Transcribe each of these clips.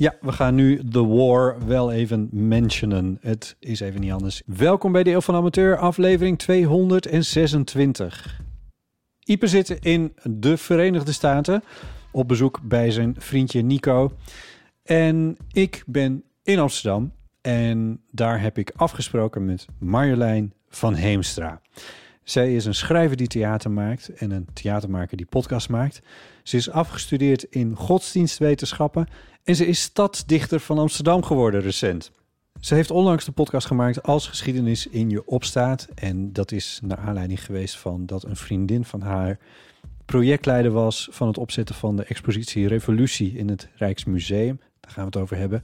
Ja, we gaan nu The War wel even mentionen. Het is even niet anders. Welkom bij de Eeuw van Amateur, aflevering 226. Ipe zit in de Verenigde Staten op bezoek bij zijn vriendje Nico. En ik ben in Amsterdam en daar heb ik afgesproken met Marjolein van Heemstra. Zij is een schrijver die theater maakt en een theatermaker die podcast maakt. Ze is afgestudeerd in godsdienstwetenschappen en ze is stadsdichter van Amsterdam geworden recent. Ze heeft onlangs de podcast gemaakt Als geschiedenis in je opstaat. En dat is naar aanleiding geweest van dat een vriendin van haar projectleider was van het opzetten van de expositie Revolutie in het Rijksmuseum. Daar gaan we het over hebben.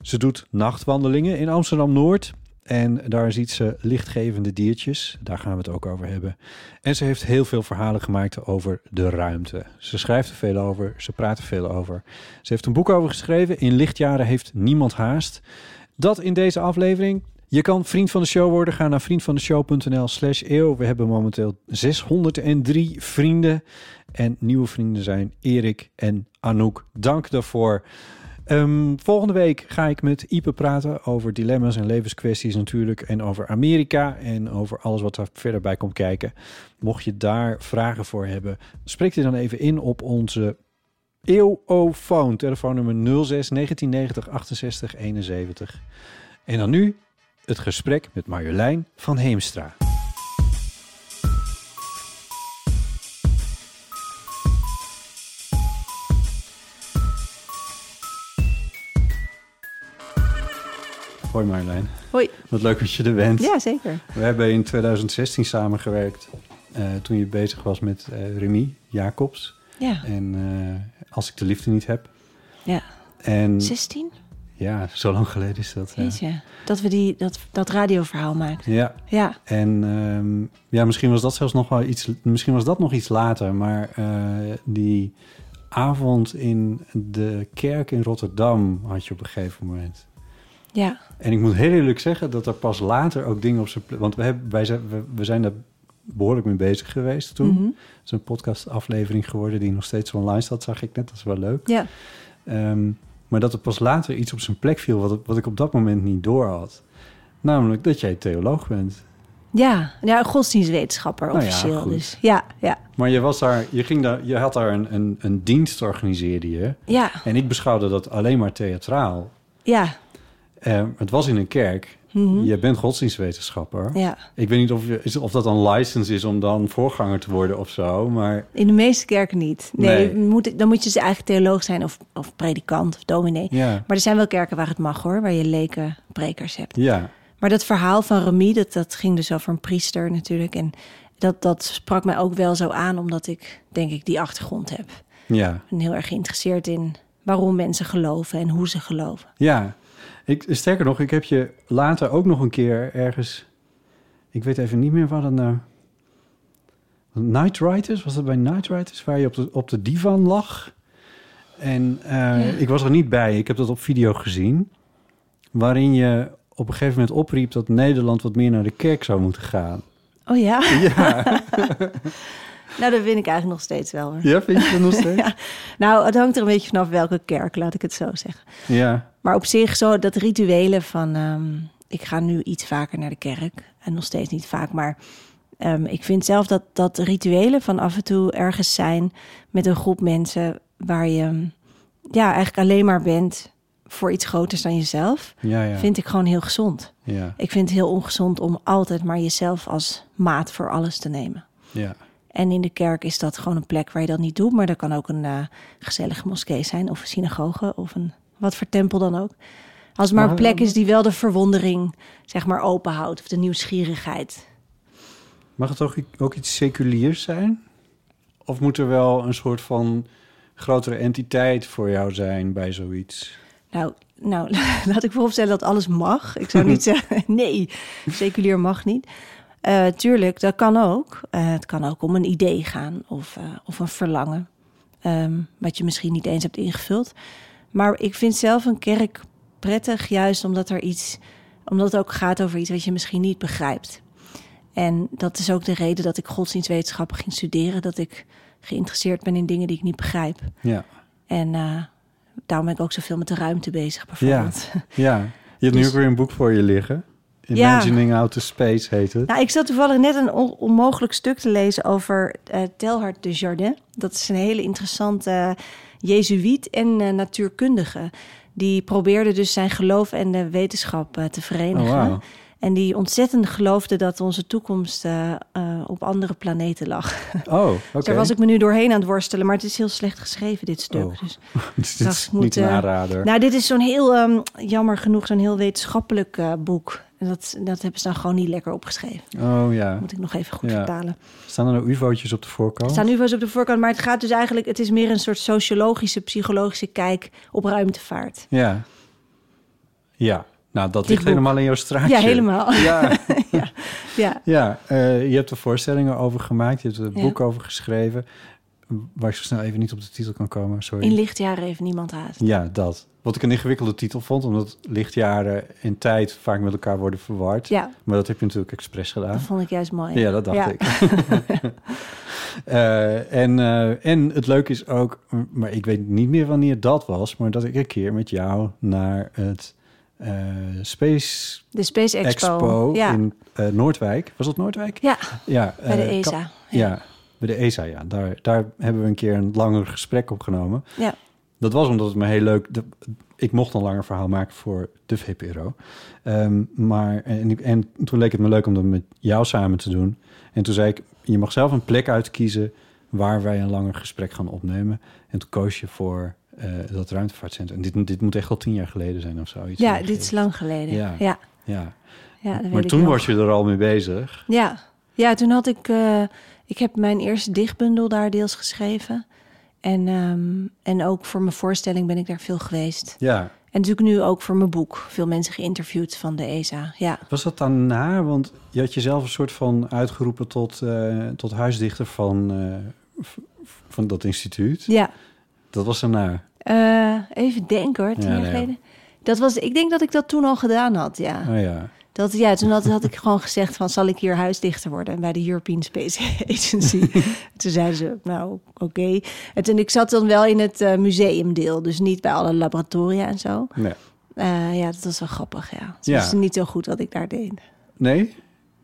Ze doet nachtwandelingen in Amsterdam Noord. En daar ziet ze lichtgevende diertjes. Daar gaan we het ook over hebben. En ze heeft heel veel verhalen gemaakt over de ruimte. Ze schrijft er veel over. Ze praat er veel over. Ze heeft een boek over geschreven. In lichtjaren heeft niemand haast. Dat in deze aflevering. Je kan vriend van de show worden. Ga naar vriendvandeshow.nl slash eeuw. We hebben momenteel 603 vrienden. En nieuwe vrienden zijn Erik en Anouk. Dank daarvoor. Um, volgende week ga ik met Ipe praten over dilemma's en levenskwesties natuurlijk. En over Amerika en over alles wat er verder bij komt kijken. Mocht je daar vragen voor hebben, spreek je dan even in op onze EOO-phone. Telefoonnummer 06 1990 68 71. En dan nu het gesprek met Marjolein van Heemstra. Hoi Marjolein. Hoi. Wat leuk dat je er bent. Ja, zeker. We hebben in 2016 samengewerkt uh, toen je bezig was met uh, Remy Jacobs. Ja. En uh, Als ik de liefde niet heb. Ja. En, 16? Ja, zo lang geleden is dat. Weet je, dat we die, dat, dat radioverhaal maakten. Ja. Ja. En um, ja, misschien was dat zelfs nog wel iets, misschien was dat nog iets later, maar die avond in de kerk in Rotterdam had je op een gegeven moment. Ja. En ik moet heel eerlijk zeggen dat er pas later ook dingen op zijn plek... Want we, hebben, wij zijn, we, we, zijn daar behoorlijk mee bezig geweest toen. Mm -hmm. Het is een podcastaflevering geworden die nog steeds online staat, zag ik net. Dat is wel leuk. Ja. Um, maar dat er pas later iets op zijn plek viel wat, wat ik op dat moment niet door had. Namelijk dat jij theoloog bent. Ja, ja godsdienstwetenschapper Nou ja, officieel. goed. dus ja, ja. Maar je, was daar, je, ging daar, je had daar een, een, een dienst organiseerde je. Ja, En ik beschouwde dat alleen maar theatraal. ja. Eh, het was in een kerk. Mhm. Je bent godsdienstwetenschapper. ja. Ik weet niet of, je, of dat een license is om dan voorganger te worden of zo. Maar In de meeste kerken niet. Nee, Nee. Moet, dan moet je dus eigenlijk theoloog zijn of, of predikant of dominee. ja, Maar er zijn wel kerken waar het mag hoor, waar je leken prekers hebt. ja, Maar dat verhaal van Remy, dat, dat ging dus over een priester natuurlijk. En dat, dat sprak mij ook wel zo aan, omdat ik denk ik die achtergrond heb. ja, Ik ben heel erg geïnteresseerd in waarom mensen geloven en hoe ze geloven. ja. Ik, sterker nog, ik heb je later ook nog een keer ergens... Ik weet even niet meer wat het nou... Night Riders? Was dat bij Night Riders? Waar je op de, op de divan lag? En eh, ik was er niet bij. Ik heb dat op video gezien. Waarin je op een gegeven moment opriep dat Nederland wat meer naar de kerk zou moeten gaan. Oh ja? Ja, Nou, dat vind ik eigenlijk nog steeds wel. Hoor. ja vind je dat nog steeds? Ja. Nou, het hangt er een beetje vanaf welke kerk, laat ik het zo zeggen. Ja, Maar op zich zo dat rituelen van... ehm, ik ga nu iets vaker naar de kerk. En nog steeds niet vaak, maar... ehm, ik vind zelf dat, dat rituelen van af en toe ergens zijn... met een groep mensen waar je ja, eigenlijk alleen maar bent... voor iets groters dan jezelf, Ja, ja. vind ik gewoon heel gezond. ja, Ik vind het heel ongezond om altijd maar jezelf als maat voor alles te nemen. ja. En in de kerk is dat gewoon een plek waar je dat niet doet. Maar dat kan ook een eh, gezellige moskee zijn, of een synagoge, of een wat voor tempel dan ook. Als het maar een plek is die wel de verwondering, zeg maar, openhoudt, of de nieuwsgierigheid. Mag het ook, ook iets seculiers zijn? Of moet er wel een soort van grotere entiteit voor jou zijn bij zoiets? Nou, nou, laat ik vooropstellen dat alles mag. Ik zou niet zeggen, nee, seculier mag niet. Eh, tuurlijk, dat kan ook. Eh, het kan ook om een idee gaan of, eh, of een verlangen. ehm, wat je misschien niet eens hebt ingevuld. Maar ik vind zelf een kerk prettig, juist omdat er iets, omdat het ook gaat over iets wat je misschien niet begrijpt. En dat is ook de reden dat ik godsdienstwetenschappen ging studeren. Dat ik geïnteresseerd ben in dingen die ik niet begrijp. Ja, En daarom ben ik ook zoveel met de ruimte bezig, bijvoorbeeld. ja. Je hebt nu Dus- ook weer een boek voor je liggen. Ja. Imagining Outer Space heet het. Nou, ik zat toevallig net een on- onmogelijk stuk te lezen over eh Telhard de Jardin. Dat is een hele interessante uh, jezuïet en uh, natuurkundige. Die probeerde dus zijn geloof en de wetenschap uh, te verenigen. Oh, wow. En die ontzettend geloofde dat onze toekomst uh, uh, op andere planeten lag. Oh, oké. Daar was ik me nu doorheen aan het worstelen. Maar het is heel slecht geschreven, dit stuk. Oh. Dus, dus dit is moet, niet een eh, aanrader. nou, dit is zo'n heel, um, jammer genoeg, zo'n heel wetenschappelijk uh, boek. En dat, dat hebben ze dan gewoon niet lekker opgeschreven. oh ja. Moet ik nog even goed Ja. vertalen. Staan er nou ufo'tjes op de voorkant? Er staan ufo's op de voorkant, maar het gaat dus eigenlijk... het is meer een soort sociologische, psychologische kijk op ruimtevaart. Ja. Ja. Nou, dat ligt helemaal in jouw straatje. Ja, helemaal. Ja, Ja, ja eh, je hebt er voorstellingen over gemaakt. Je hebt er een Ja. boek over geschreven. Waar ik zo snel even niet op de titel kan komen, sorry. in lichtjaren heeft niemand haast. Ja, dat. Wat ik een ingewikkelde titel vond, omdat lichtjaren en tijd vaak met elkaar worden verward. Ja, Maar dat heb je natuurlijk expres gedaan. dat vond ik juist mooi. Ja, dat dacht Ja. ik. Eh, en, eh, en het leuke is ook, maar ik weet niet meer wanneer dat was, maar dat ik een keer met jou naar het eh, Space De Space Expo. Expo, ja. in Noordwijk. Was dat Noordwijk? ja, Ja. bij de ESA. kan- ja. Bij de ESA, ja. Daar, daar hebben we een keer een langer gesprek opgenomen. Ja. Dat was omdat het me heel leuk... de- ik mocht een langer verhaal maken voor de VPRO. Ehm, maar, en, en toen leek het me leuk om dat met jou samen te doen. En toen zei ik, je mag zelf een plek uitkiezen... waar wij een langer gesprek gaan opnemen. En toen koos je voor eh, dat ruimtevaartcentrum. En dit, dit moet echt al tien jaar geleden zijn of zoiets. Ja, dit is lang geleden. Ja. Ja, Ja, maar toen was je er al mee bezig. Ja. ja, toen had ik... eh, ik heb mijn eerste dichtbundel daar deels geschreven. En, ehm, en ook voor mijn voorstelling ben ik daar veel geweest. Ja, En natuurlijk nu ook voor mijn boek. Veel mensen geïnterviewd van de ESA. Ja, Was dat daarna? Want je had jezelf een soort van uitgeroepen tot, eh, tot huisdichter van, eh, van dat instituut. ja. Dat was daarna. Eh, even denken hoor, tien Ja, jaar nee. geleden. Dat was, ik denk dat ik dat toen al gedaan had, ja. Oh ja. Dat, ja, toen had, had ik gewoon gezegd van, zal ik hier huisdichter worden bij de European Space Agency? toen zeiden ze, nou, oké. En toen, ik zat dan wel in het eh, museumdeel, dus niet bij alle laboratoria en zo. Nee. Eh, ja, dat was wel grappig, ja. Het Ja. was niet zo goed wat ik daar deed. Nee?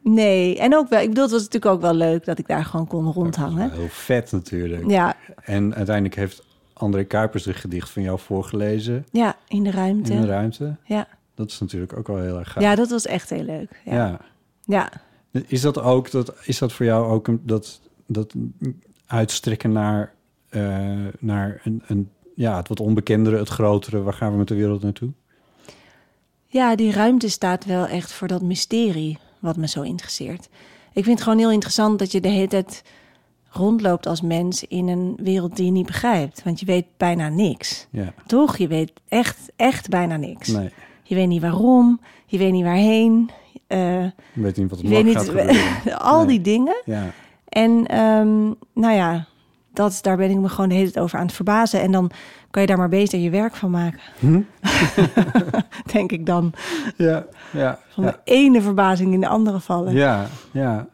Nee, en ook wel, ik bedoel, het was natuurlijk ook wel leuk dat ik daar gewoon kon rondhangen. heel vet natuurlijk. Ja, En uiteindelijk heeft André Kuipers een gedicht van jou voorgelezen ja, in de ruimte. in de ruimte. Ja. Dat is natuurlijk ook wel heel erg gaaf. ja, dat was echt heel leuk. Ja. ja. ja. Is dat ook, dat, is dat voor jou ook een, dat, dat uitstrekken naar, eh, naar een, een, ja, het wat onbekendere, het grotere, waar gaan we met de wereld naartoe? Ja, die ruimte staat wel echt voor dat mysterie wat me zo interesseert. Ik vind het gewoon heel interessant dat je de hele tijd rondloopt als mens in een wereld die je niet begrijpt. Want je weet bijna niks. Ja, Toch? Je weet echt, echt bijna niks. nee, Je weet niet waarom, je weet niet waarheen. ik weet niet wat je weet niet, gaat gebeuren. al Nee. die dingen. Ja, En ehm, nou ja, dat, daar ben ik me gewoon de hele tijd over aan het verbazen. En dan kan je daar maar beter je werk van maken. Hm? Denk ik dan. ja, ja, Van ja. de ene verbazing in de andere vallen. ja, ja.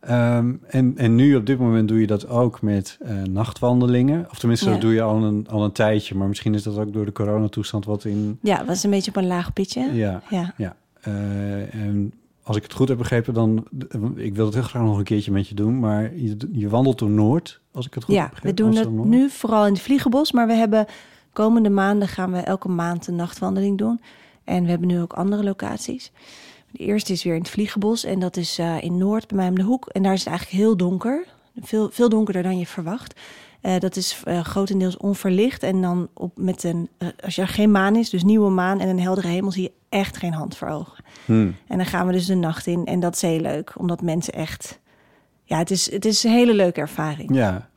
Ehm, en, en nu op dit moment doe je dat ook met eh, nachtwandelingen. Of tenminste, Ja. dat doe je al een, al een tijdje. Maar misschien is dat ook door de coronatoestand wat in... Ja, was een beetje op een laag pitje. Ja, Ja. ja. Eh, en als ik het goed heb begrepen, dan... Ik wil het heel graag nog een keertje met je doen. Maar je, je wandelt door Noord, als ik het goed heb Ja, begrepen. we doen het nu vooral in het Vliegenbos, maar we hebben komende maanden gaan we elke maand een nachtwandeling doen. En we hebben nu ook andere locaties. De eerste is weer in het Vliegenbos en dat is eh, in Noord, bij mij om de hoek. En daar is het eigenlijk heel donker. Veel, veel donkerder dan je verwacht. Eh, dat is eh, grotendeels onverlicht. En dan op met een, als er geen maan is, dus nieuwe maan en een heldere hemel, zie je echt geen hand voor ogen. Hmm. En dan gaan we dus de nacht in. En dat is heel leuk, omdat mensen echt. Ja, het is, het is een hele leuke ervaring. Ja.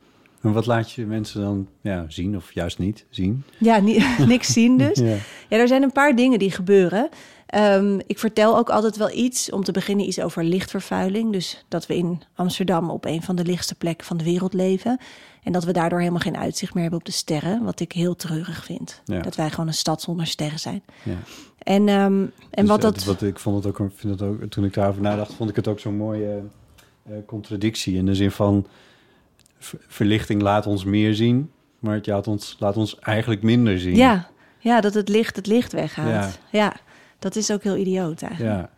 En wat laat je mensen dan ja, zien of juist niet zien? Ja, ni- niks zien dus. Ja. Ja, er zijn een paar dingen die gebeuren. Ehm, ik vertel ook altijd wel iets, om te beginnen iets over lichtvervuiling. Dus dat we in Amsterdam op een van de lichtste plekken van de wereld leven. En dat we daardoor helemaal geen uitzicht meer hebben op de sterren. Wat ik heel treurig vind. Ja. Dat wij gewoon een stad zonder sterren zijn. Ja. En, ehm, en Dus, wat eh, dat... Wat, ik vond het ook, vind het ook, toen ik daarover nadacht, vond ik het ook zo'n mooie eh, contradictie. In de zin van, ver- verlichting laat ons meer zien, maar het laat ons, laat ons eigenlijk minder zien. ja, ja, dat het licht het licht weghaalt. Ja. Ja. Dat is ook heel idioot eigenlijk. Ja,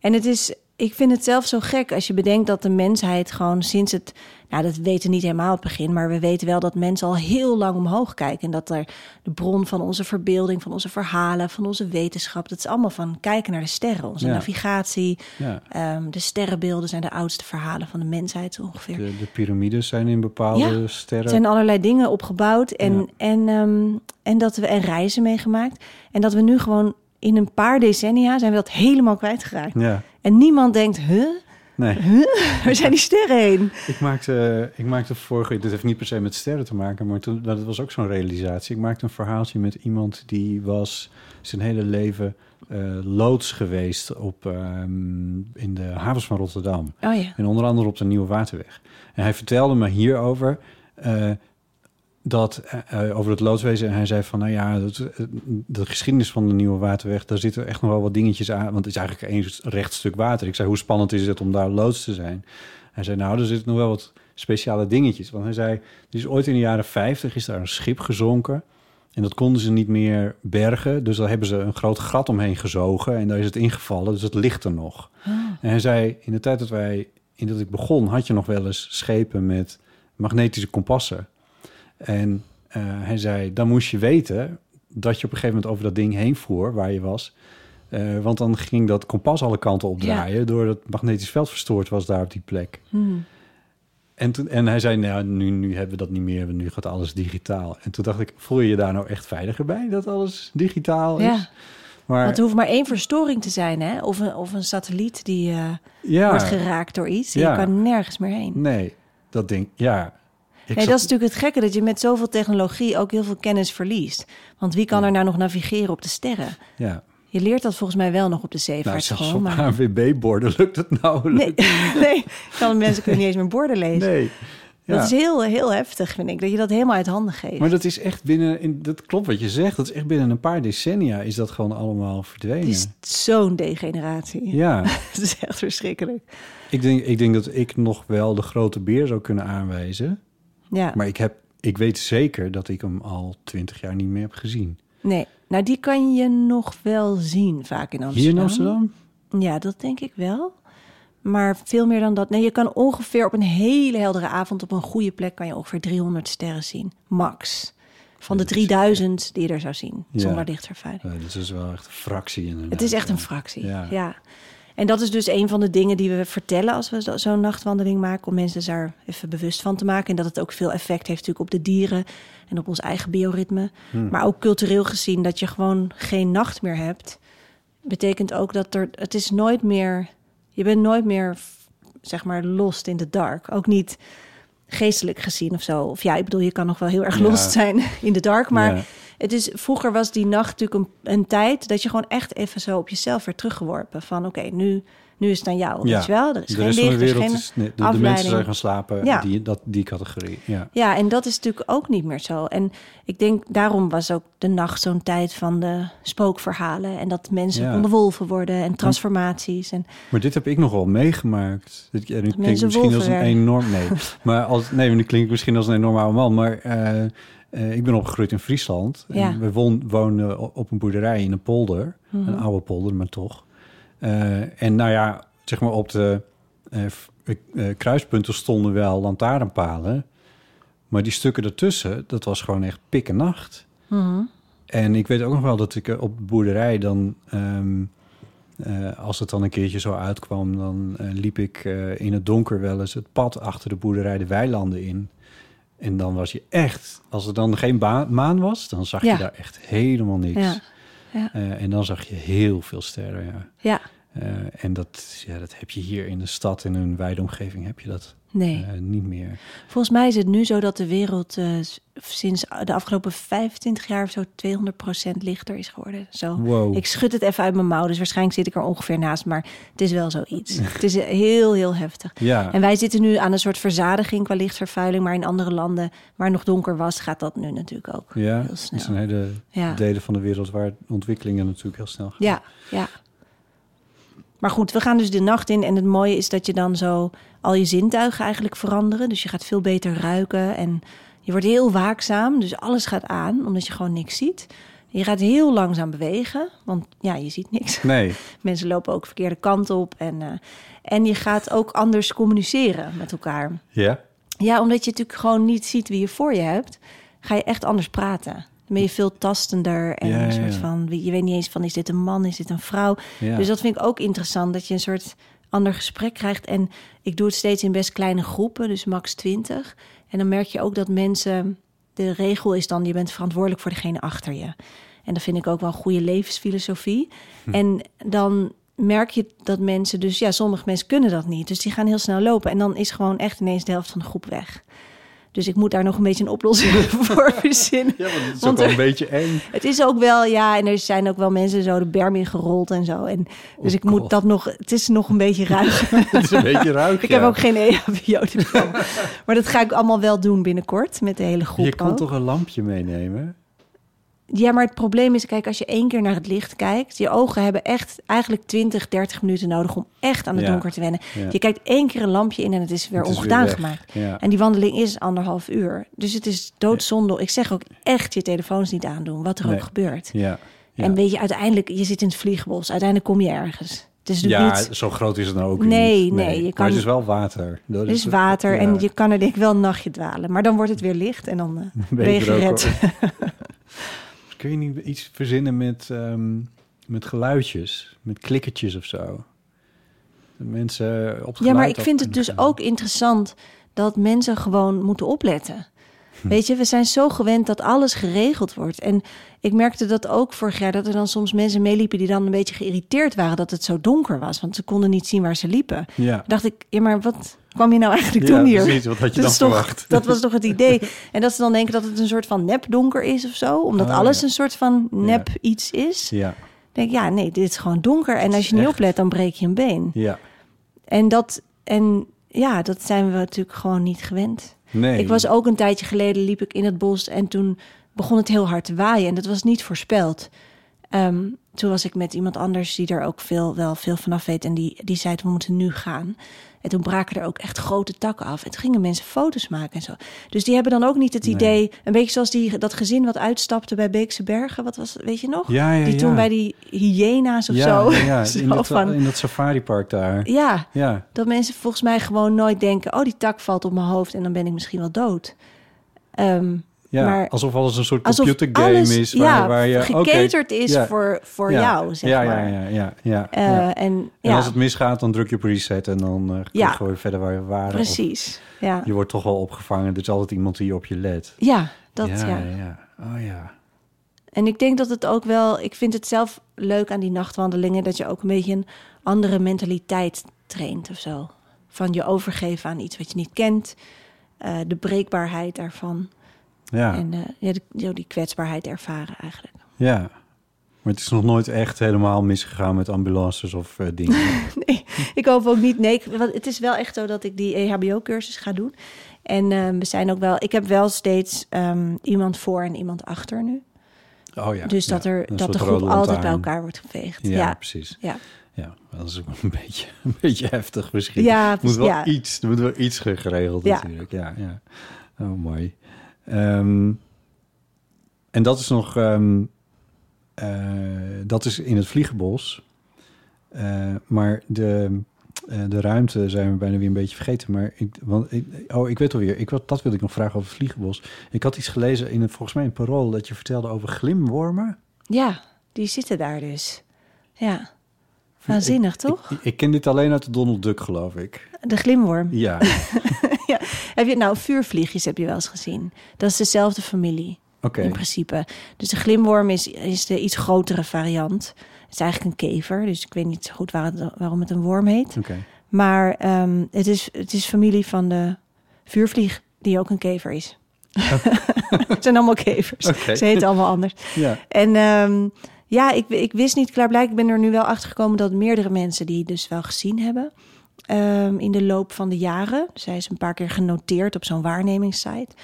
En het is, ik vind het zelf zo gek als je bedenkt dat de mensheid gewoon sinds het, nou dat weten we niet helemaal het begin, maar we weten wel dat mensen al heel lang omhoog kijken. En dat er de bron van onze verbeelding, van onze verhalen, van onze wetenschap, dat is allemaal van kijken naar de sterren, onze Ja. navigatie. ja. Ehm, de sterrenbeelden zijn de oudste verhalen van de mensheid ongeveer. De, de piramides zijn in bepaalde Ja, sterren. Er zijn allerlei dingen opgebouwd en, en, ehm, en, dat we, en reizen meegemaakt. En dat we nu gewoon in een paar decennia zijn we dat helemaal kwijtgeraakt. Ja, En niemand denkt, huh? nee. Waar zijn die sterren heen? Ik maakte, ik maakte vorige... Dit heeft niet per se met sterren te maken, maar toen, dat was ook zo'n realisatie. Ik maakte een verhaaltje met iemand die was zijn hele leven eh, loods geweest op, ehm, in de havens van Rotterdam. Oh ja. En onder andere op de Nieuwe Waterweg. En hij vertelde me hierover eh, dat eh, eh, over het loodswezen. En hij zei van, nou ja, dat, de geschiedenis van de Nieuwe Waterweg, daar zitten echt nog wel wat dingetjes aan. Want het is eigenlijk één recht stuk water. Ik zei, hoe spannend is het om daar loods te zijn? Hij zei, nou, er zitten nog wel wat speciale dingetjes. Want hij zei, er is ooit in de jaren 50 is daar een schip gezonken. En dat konden ze niet meer bergen. Dus daar hebben ze een groot gat omheen gezogen. En daar is het ingevallen. Dus het ligt er nog. En hij zei, in de tijd dat wij, in dat ik begon, had je nog wel eens schepen met magnetische kompassen. En eh, hij zei, dan moest je weten dat je op een gegeven moment over dat ding heen voer, waar je was. Eh, want dan ging dat kompas alle kanten opdraaien, doordat het magnetisch veld verstoord was daar op die plek. Hmm. En, toen, en hij zei, nou, nu, nu hebben we dat niet meer, nu gaat alles digitaal. En toen dacht ik, voel je je daar nou echt veiliger bij, dat alles digitaal is? Ja. Maar, Want er hoeft maar één verstoring te zijn, hè? Of een, of een satelliet die eh, ja, wordt geraakt door iets. Ja. Je kan nergens meer heen. nee, dat denk ja. Nee, zat- dat is natuurlijk het gekke, dat je met zoveel technologie ook heel veel kennis verliest. Want wie kan er nou nog navigeren op de sterren? ja. Je leert dat volgens mij wel nog op de Nou, zeevaartschool. op maar... ANWB-borden lukt het nauwelijks. Nee, nee, dan mensen kunnen niet eens meer borden lezen. Nee. Ja. Dat is heel, heel heftig, vind ik, dat je dat helemaal uit handen geeft. Maar dat is echt binnen, in, dat klopt wat je zegt, dat is echt binnen een paar decennia is dat gewoon allemaal verdwenen. Het is zo'n degeneratie. Ja, Het is echt verschrikkelijk. ik denk, ik denk dat ik nog wel de grote beer zou kunnen aanwijzen. Ja, Maar ik, heb, ik weet zeker dat ik hem al twintig jaar niet meer heb gezien. nee. Nou, die kan je nog wel zien, vaak in Amsterdam. Hier in Amsterdam? Ja, dat denk ik wel. Maar veel meer dan dat. Nee, je kan ongeveer op een hele heldere avond op een goede plek kan je ongeveer 300 sterren zien. Max. Van de Dat is 3000 die je er zou zien. Ja. Zonder lichtvervuiling. Uh, dat is wel echt een fractie. Inderdaad. Het is echt een fractie. Ja. Ja. En dat is dus een van de dingen die we vertellen als we zo- zo'n nachtwandeling maken. Om mensen daar even bewust van te maken. En dat het ook veel effect heeft natuurlijk op de dieren en op ons eigen bioritme. Hmm. Maar ook cultureel gezien dat je gewoon geen nacht meer hebt. Betekent ook dat er, het is nooit meer, je bent nooit meer, zeg maar, lost in the dark. Ook niet geestelijk gezien of zo. Of ja, ik bedoel, je kan nog wel heel erg Ja. lost zijn in the dark. Maar Ja. Het is, vroeger was die nacht natuurlijk een, een tijd dat je gewoon echt even zo op jezelf werd teruggeworpen. Van oké, nu, nu is het aan jou. Ja. Weet je wel? Er is de geen licht, er wereld geen is... nee, de, de mensen zijn gaan slapen, Ja. die, dat, die categorie. Ja. Ja, en dat is natuurlijk ook niet meer zo. En ik denk, daarom was ook de nacht zo'n tijd van de spookverhalen. En dat mensen Ja. konden wolven worden en transformaties. En Maar dit heb ik nog wel meegemaakt. Dit, klinkt misschien als een enorm... Nee, maar als, nee, nu klinkt misschien als een enorm oude man. Maar eh, eh, ik ben opgegroeid in Friesland. Ja. En we woon, woonden op een boerderij in een polder. Mhm. Een oude polder, maar toch. Eh, en nou ja, zeg maar op de eh, kruispunten stonden wel lantaarnpalen. Maar die stukken ertussen, dat was gewoon echt pik en nacht. Mhm. En ik weet ook nog wel dat ik op de boerderij dan... ehm, eh, als het dan een keertje zo uitkwam... dan liep ik in het donker wel eens het pad achter de boerderij de weilanden in. En dan was je echt... Als er dan geen maan was, dan zag Ja. je daar echt helemaal niks. Ja. Ja. Eh, en dan zag je heel veel sterren, ja. Ja, Eh, en dat, ja, dat heb je hier in de stad, in een wijde omgeving, heb je dat nee. eh, niet meer. Volgens mij is het nu zo dat de wereld eh, sinds de afgelopen 25 jaar of zo 200% lichter is geworden. Zo. Wow. Ik schud het even uit mijn mouw, dus waarschijnlijk zit ik er ongeveer naast, maar het is wel zoiets. het is heel, heel heftig. Ja, En wij zitten nu aan een soort verzadiging qua lichtvervuiling, maar in andere landen waar het nog donker was, gaat dat nu natuurlijk ook ja. heel snel. zijn hele Ja. delen van de wereld waar ontwikkelingen natuurlijk heel snel gaan. Ja, ja. Maar goed, we gaan dus de nacht in. En het mooie is dat je dan zo al je zintuigen eigenlijk veranderen. Dus je gaat veel beter ruiken. En je wordt heel waakzaam. Dus alles gaat aan, omdat je gewoon niks ziet. Je gaat heel langzaam bewegen. Want ja, je ziet niks. Nee, Mensen lopen ook verkeerde kant op. En, eh, en je gaat ook anders communiceren met elkaar. ja. Ja, omdat je natuurlijk gewoon niet ziet wie je voor je hebt, ga je echt anders praten. Dan ben je veel tastender en Ja, een soort van, je weet niet eens van, is dit een man, is dit een vrouw? Dus dat vind ik ook interessant, dat je een soort ander gesprek krijgt. En ik doe het steeds in best kleine groepen, dus max 20. En dan merk je ook dat mensen, de regel is dan, je bent verantwoordelijk voor degene achter je. En dat vind ik ook wel een goede levensfilosofie. Hm. En dan merk je dat mensen dus, ja, sommige mensen kunnen dat niet. Dus die gaan heel snel lopen. En dan is gewoon echt ineens de helft van de groep weg. Dus ik moet daar nog een beetje een oplossing voor verzinnen. Ja, want het is Want ook wel er- een beetje eng. Het is ook wel, ja, en er zijn ook wel mensen zo de berm in gerold en zo. En dus ik moet Oh, dat nog, het is nog een beetje ruig. Het is een beetje ruik, ik ja. heb ook geen EHBO-diploma. maar dat ga ik allemaal wel doen binnenkort met de hele groep Je kan ook. toch een lampje meenemen? Ja, maar het probleem is, kijk, als je één keer naar het licht kijkt, je ogen hebben echt eigenlijk 20, 30 minuten nodig om echt aan het Ja. donker te wennen. Ja. Je kijkt één keer een lampje in en het is weer Het is ongedaan gemaakt. Ja. En die wandeling is anderhalf uur. Dus het is doodzonde. Ik zeg ook echt je telefoons niet aandoen, wat er Nee. ook gebeurt. En weet je, uiteindelijk, je zit in het vliegbos. Uiteindelijk kom je ergens. Het is ja, niet... zo groot is het nou ook Nee, niet. nee, je Maar kan- het is wel water. Dat Er is water en je kan er denk ik wel een nachtje dwalen. Maar dan wordt het weer licht en dan eh, ben je er ook gered. Kun je niet iets verzinnen met, ehm, met geluidjes? Met klikkertjes of zo? Dat mensen op Ja, maar ik vind het dus gaan. ook interessant dat mensen gewoon moeten opletten. Weet je, we zijn zo gewend dat alles geregeld wordt. En ik merkte dat ook vorig jaar, dat er dan soms mensen meeliepen die dan een beetje geïrriteerd waren dat het zo donker was. Want ze konden niet zien waar ze liepen. Ja. Dan dacht ik, ja, maar wat kwam je nou eigenlijk Ja, doen hier? precies. Wat had je Dat dan is toch- verwacht? Dat was toch het idee. En dat ze dan denken dat het een soort van nepdonker is of zo. Omdat Oh, alles ja. een soort van nep Ja. iets is. Ja, denk ja, nee, dit is gewoon donker. En als je niet echt- oplet, dan breek je een been. ja. En dat, en ja, dat zijn we natuurlijk gewoon niet gewend. Nee. Ik was ook een tijdje geleden, liep ik in het bos en toen begon het heel hard te waaien. En dat was niet voorspeld. Ehm, toen was ik met iemand anders die er ook veel, wel veel vanaf weet. En die, die zei, we moeten nu gaan. En toen braken er ook echt grote takken af. En toen gingen mensen foto's maken en zo. Dus die hebben dan ook niet het Nee. idee... Een beetje zoals die, dat gezin wat uitstapte bij Beekse Bergen. Wat was, weet je nog? Ja, ja, die toen bij die hyena's of ja, zo. Ja, ja. Zo in, dat, van, in dat safaripark daar. ja, Ja, dat mensen volgens mij gewoon nooit denken... oh, die tak valt op mijn hoofd en dan ben ik misschien wel dood. Ehm, ja. Maar- alsof alles een soort computergame alles is. Waar, ja, waar je, oké, gecaterd is ja, voor, voor ja, jou, zeg ja, maar. Ja, ja, ja. ja, Eh, ja. En En als het misgaat, dan druk je op reset en dan eh kun je verder waar we waren. precies. Ja. Je wordt toch wel opgevangen. Er is altijd iemand die op je let. ja, dat ja. ja, ja. Oh ja. En ik denk dat het ook wel... Ik vind het zelf leuk aan die nachtwandelingen... dat je ook een beetje een andere mentaliteit traint of zo. Van je overgeven aan iets wat je niet kent. eh, de breekbaarheid daarvan. Ja, En eh, ja, die, kwetsbaarheid ervaren eigenlijk. ja. Maar het is nog nooit echt helemaal misgegaan met ambulances of eh, dingen. Nee, ik hoop ook niet. Nee, want het is wel echt zo dat ik die EHBO-cursus ga doen. En eh, we zijn ook wel. Ik heb wel steeds ehm, iemand voor en iemand achter nu. Oh ja. dus dat, ja. er, dat de groep altijd bij elkaar wordt geveegd. Ja, precies. ja. Ja, dat is ook een beetje, een beetje heftig misschien. Ja, er moet wel ja. iets, er moet wel iets geregeld Ja. natuurlijk. Ja, ja. Oh, mooi. Ehm, en dat is nog, ehm, eh, dat is in het Vliegenbos. Eh, maar de, eh, de ruimte zijn we bijna weer een beetje vergeten. Maar ik, want ik, oh, ik weet alweer. Ik, dat wilde ik nog vragen over het vliegenbos. Ik had iets gelezen in het, volgens mij in Parool dat je vertelde over glimwormen. Ja, die zitten daar dus. Ja. Waanzinnig, toch? Ik, ik ken dit alleen uit de Donald Duck, geloof ik. De glimworm. Ja, Heb je nou vuurvliegjes heb je wel eens gezien? Dat is dezelfde familie in principe. Dus de glimworm is, is de iets grotere variant. Het is eigenlijk een kever, dus ik weet niet zo goed waar het- waarom het een worm heet. Maar ehm, het, is, het is familie van de vuurvlieg, die ook een kever is. het zijn allemaal kevers. Oké. Ze heten allemaal anders. Ja. En ehm, ja, ik, ik wist niet klaarblijkelijk. Ik ben er nu wel achter gekomen dat meerdere mensen die dus wel gezien hebben. Ehm, in de loop van de jaren. Zij is een paar keer genoteerd op zo'n waarnemingssite.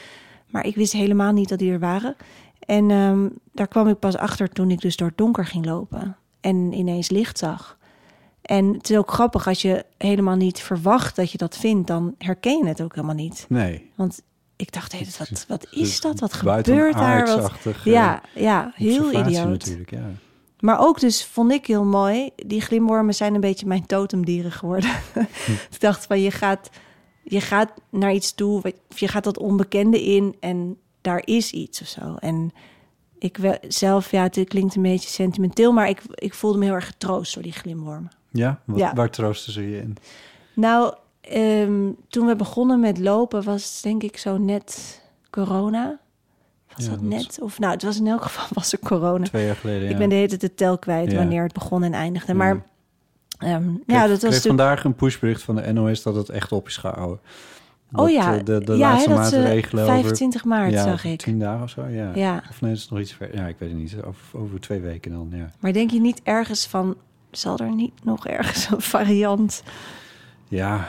Maar ik wist helemaal niet dat die er waren. En ehm, daar kwam ik pas achter toen ik dus door het donker ging lopen. En ineens licht zag. En het is ook grappig als je helemaal niet verwacht dat je dat vindt, dan herken je het ook helemaal niet. Nee. Want ik dacht, wat, wat is dat? Wat gebeurt daar? Wat, buitenaardsachtige ja, ja, heel idioot. natuurlijk, ja. Maar ook dus vond ik heel mooi, die glimwormen zijn een beetje mijn totemdieren geworden. ik dacht van je gaat, je gaat naar iets toe, of je gaat dat onbekende in en daar is iets of zo. En ik wel, zelf, ja, het klinkt een beetje sentimenteel, maar ik, ik voelde me heel erg getroost door die glimwormen. Ja? Wat, Ja. Waar troosten ze je in? Nou, ehm, toen we begonnen met lopen was het denk ik zo net corona. Was Ja, dat net? Of nou, het was in elk geval was er corona. Twee jaar geleden, ja. Ik ben de hele tijd de tel kwijt wanneer het begon en eindigde. Maar ehm, Ik ja, kreeg- dat was kreeg natuurlijk... vandaag een pushbericht van de NOS dat het echt op is gehouden. Oh ja, eh, de, de ja, laatste eh, maatregelen over 25 maart ja, zag ik. tien dagen of zo, ja. Ja. Of nee, is nog iets ver. Ja, ik weet het niet. Over, over twee weken dan, ja. Maar denk je niet ergens van... Zal er niet nog ergens een variant? Ja,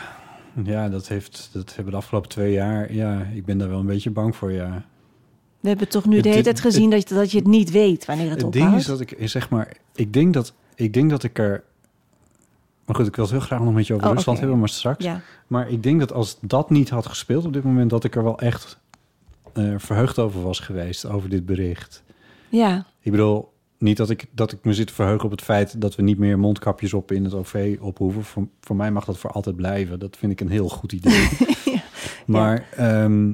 ja dat, heeft, dat hebben de afgelopen twee jaar... Ja, ik ben daar wel een beetje bang voor, ja. We hebben toch nu Het- de hele het- tijd gezien dat, je- dat je het niet weet wanneer het, Het ophoudt. ding is dat ik, zeg maar... Ik denk dat ik, denk dat ik er... Maar goed, ik wil het heel graag nog met je over Oh, Rusland hebben, maar straks. Ja, Maar ik denk dat als dat niet had gespeeld op dit moment... dat ik er wel echt eh, verheugd over was geweest, over dit bericht. ja, Ik bedoel, niet dat ik, dat ik me zit te verheugen op het feit... dat we niet meer mondkapjes op in het OV ophoeven. Voor, voor mij mag dat voor altijd blijven. Dat vind ik een heel goed idee. Maar, ehm,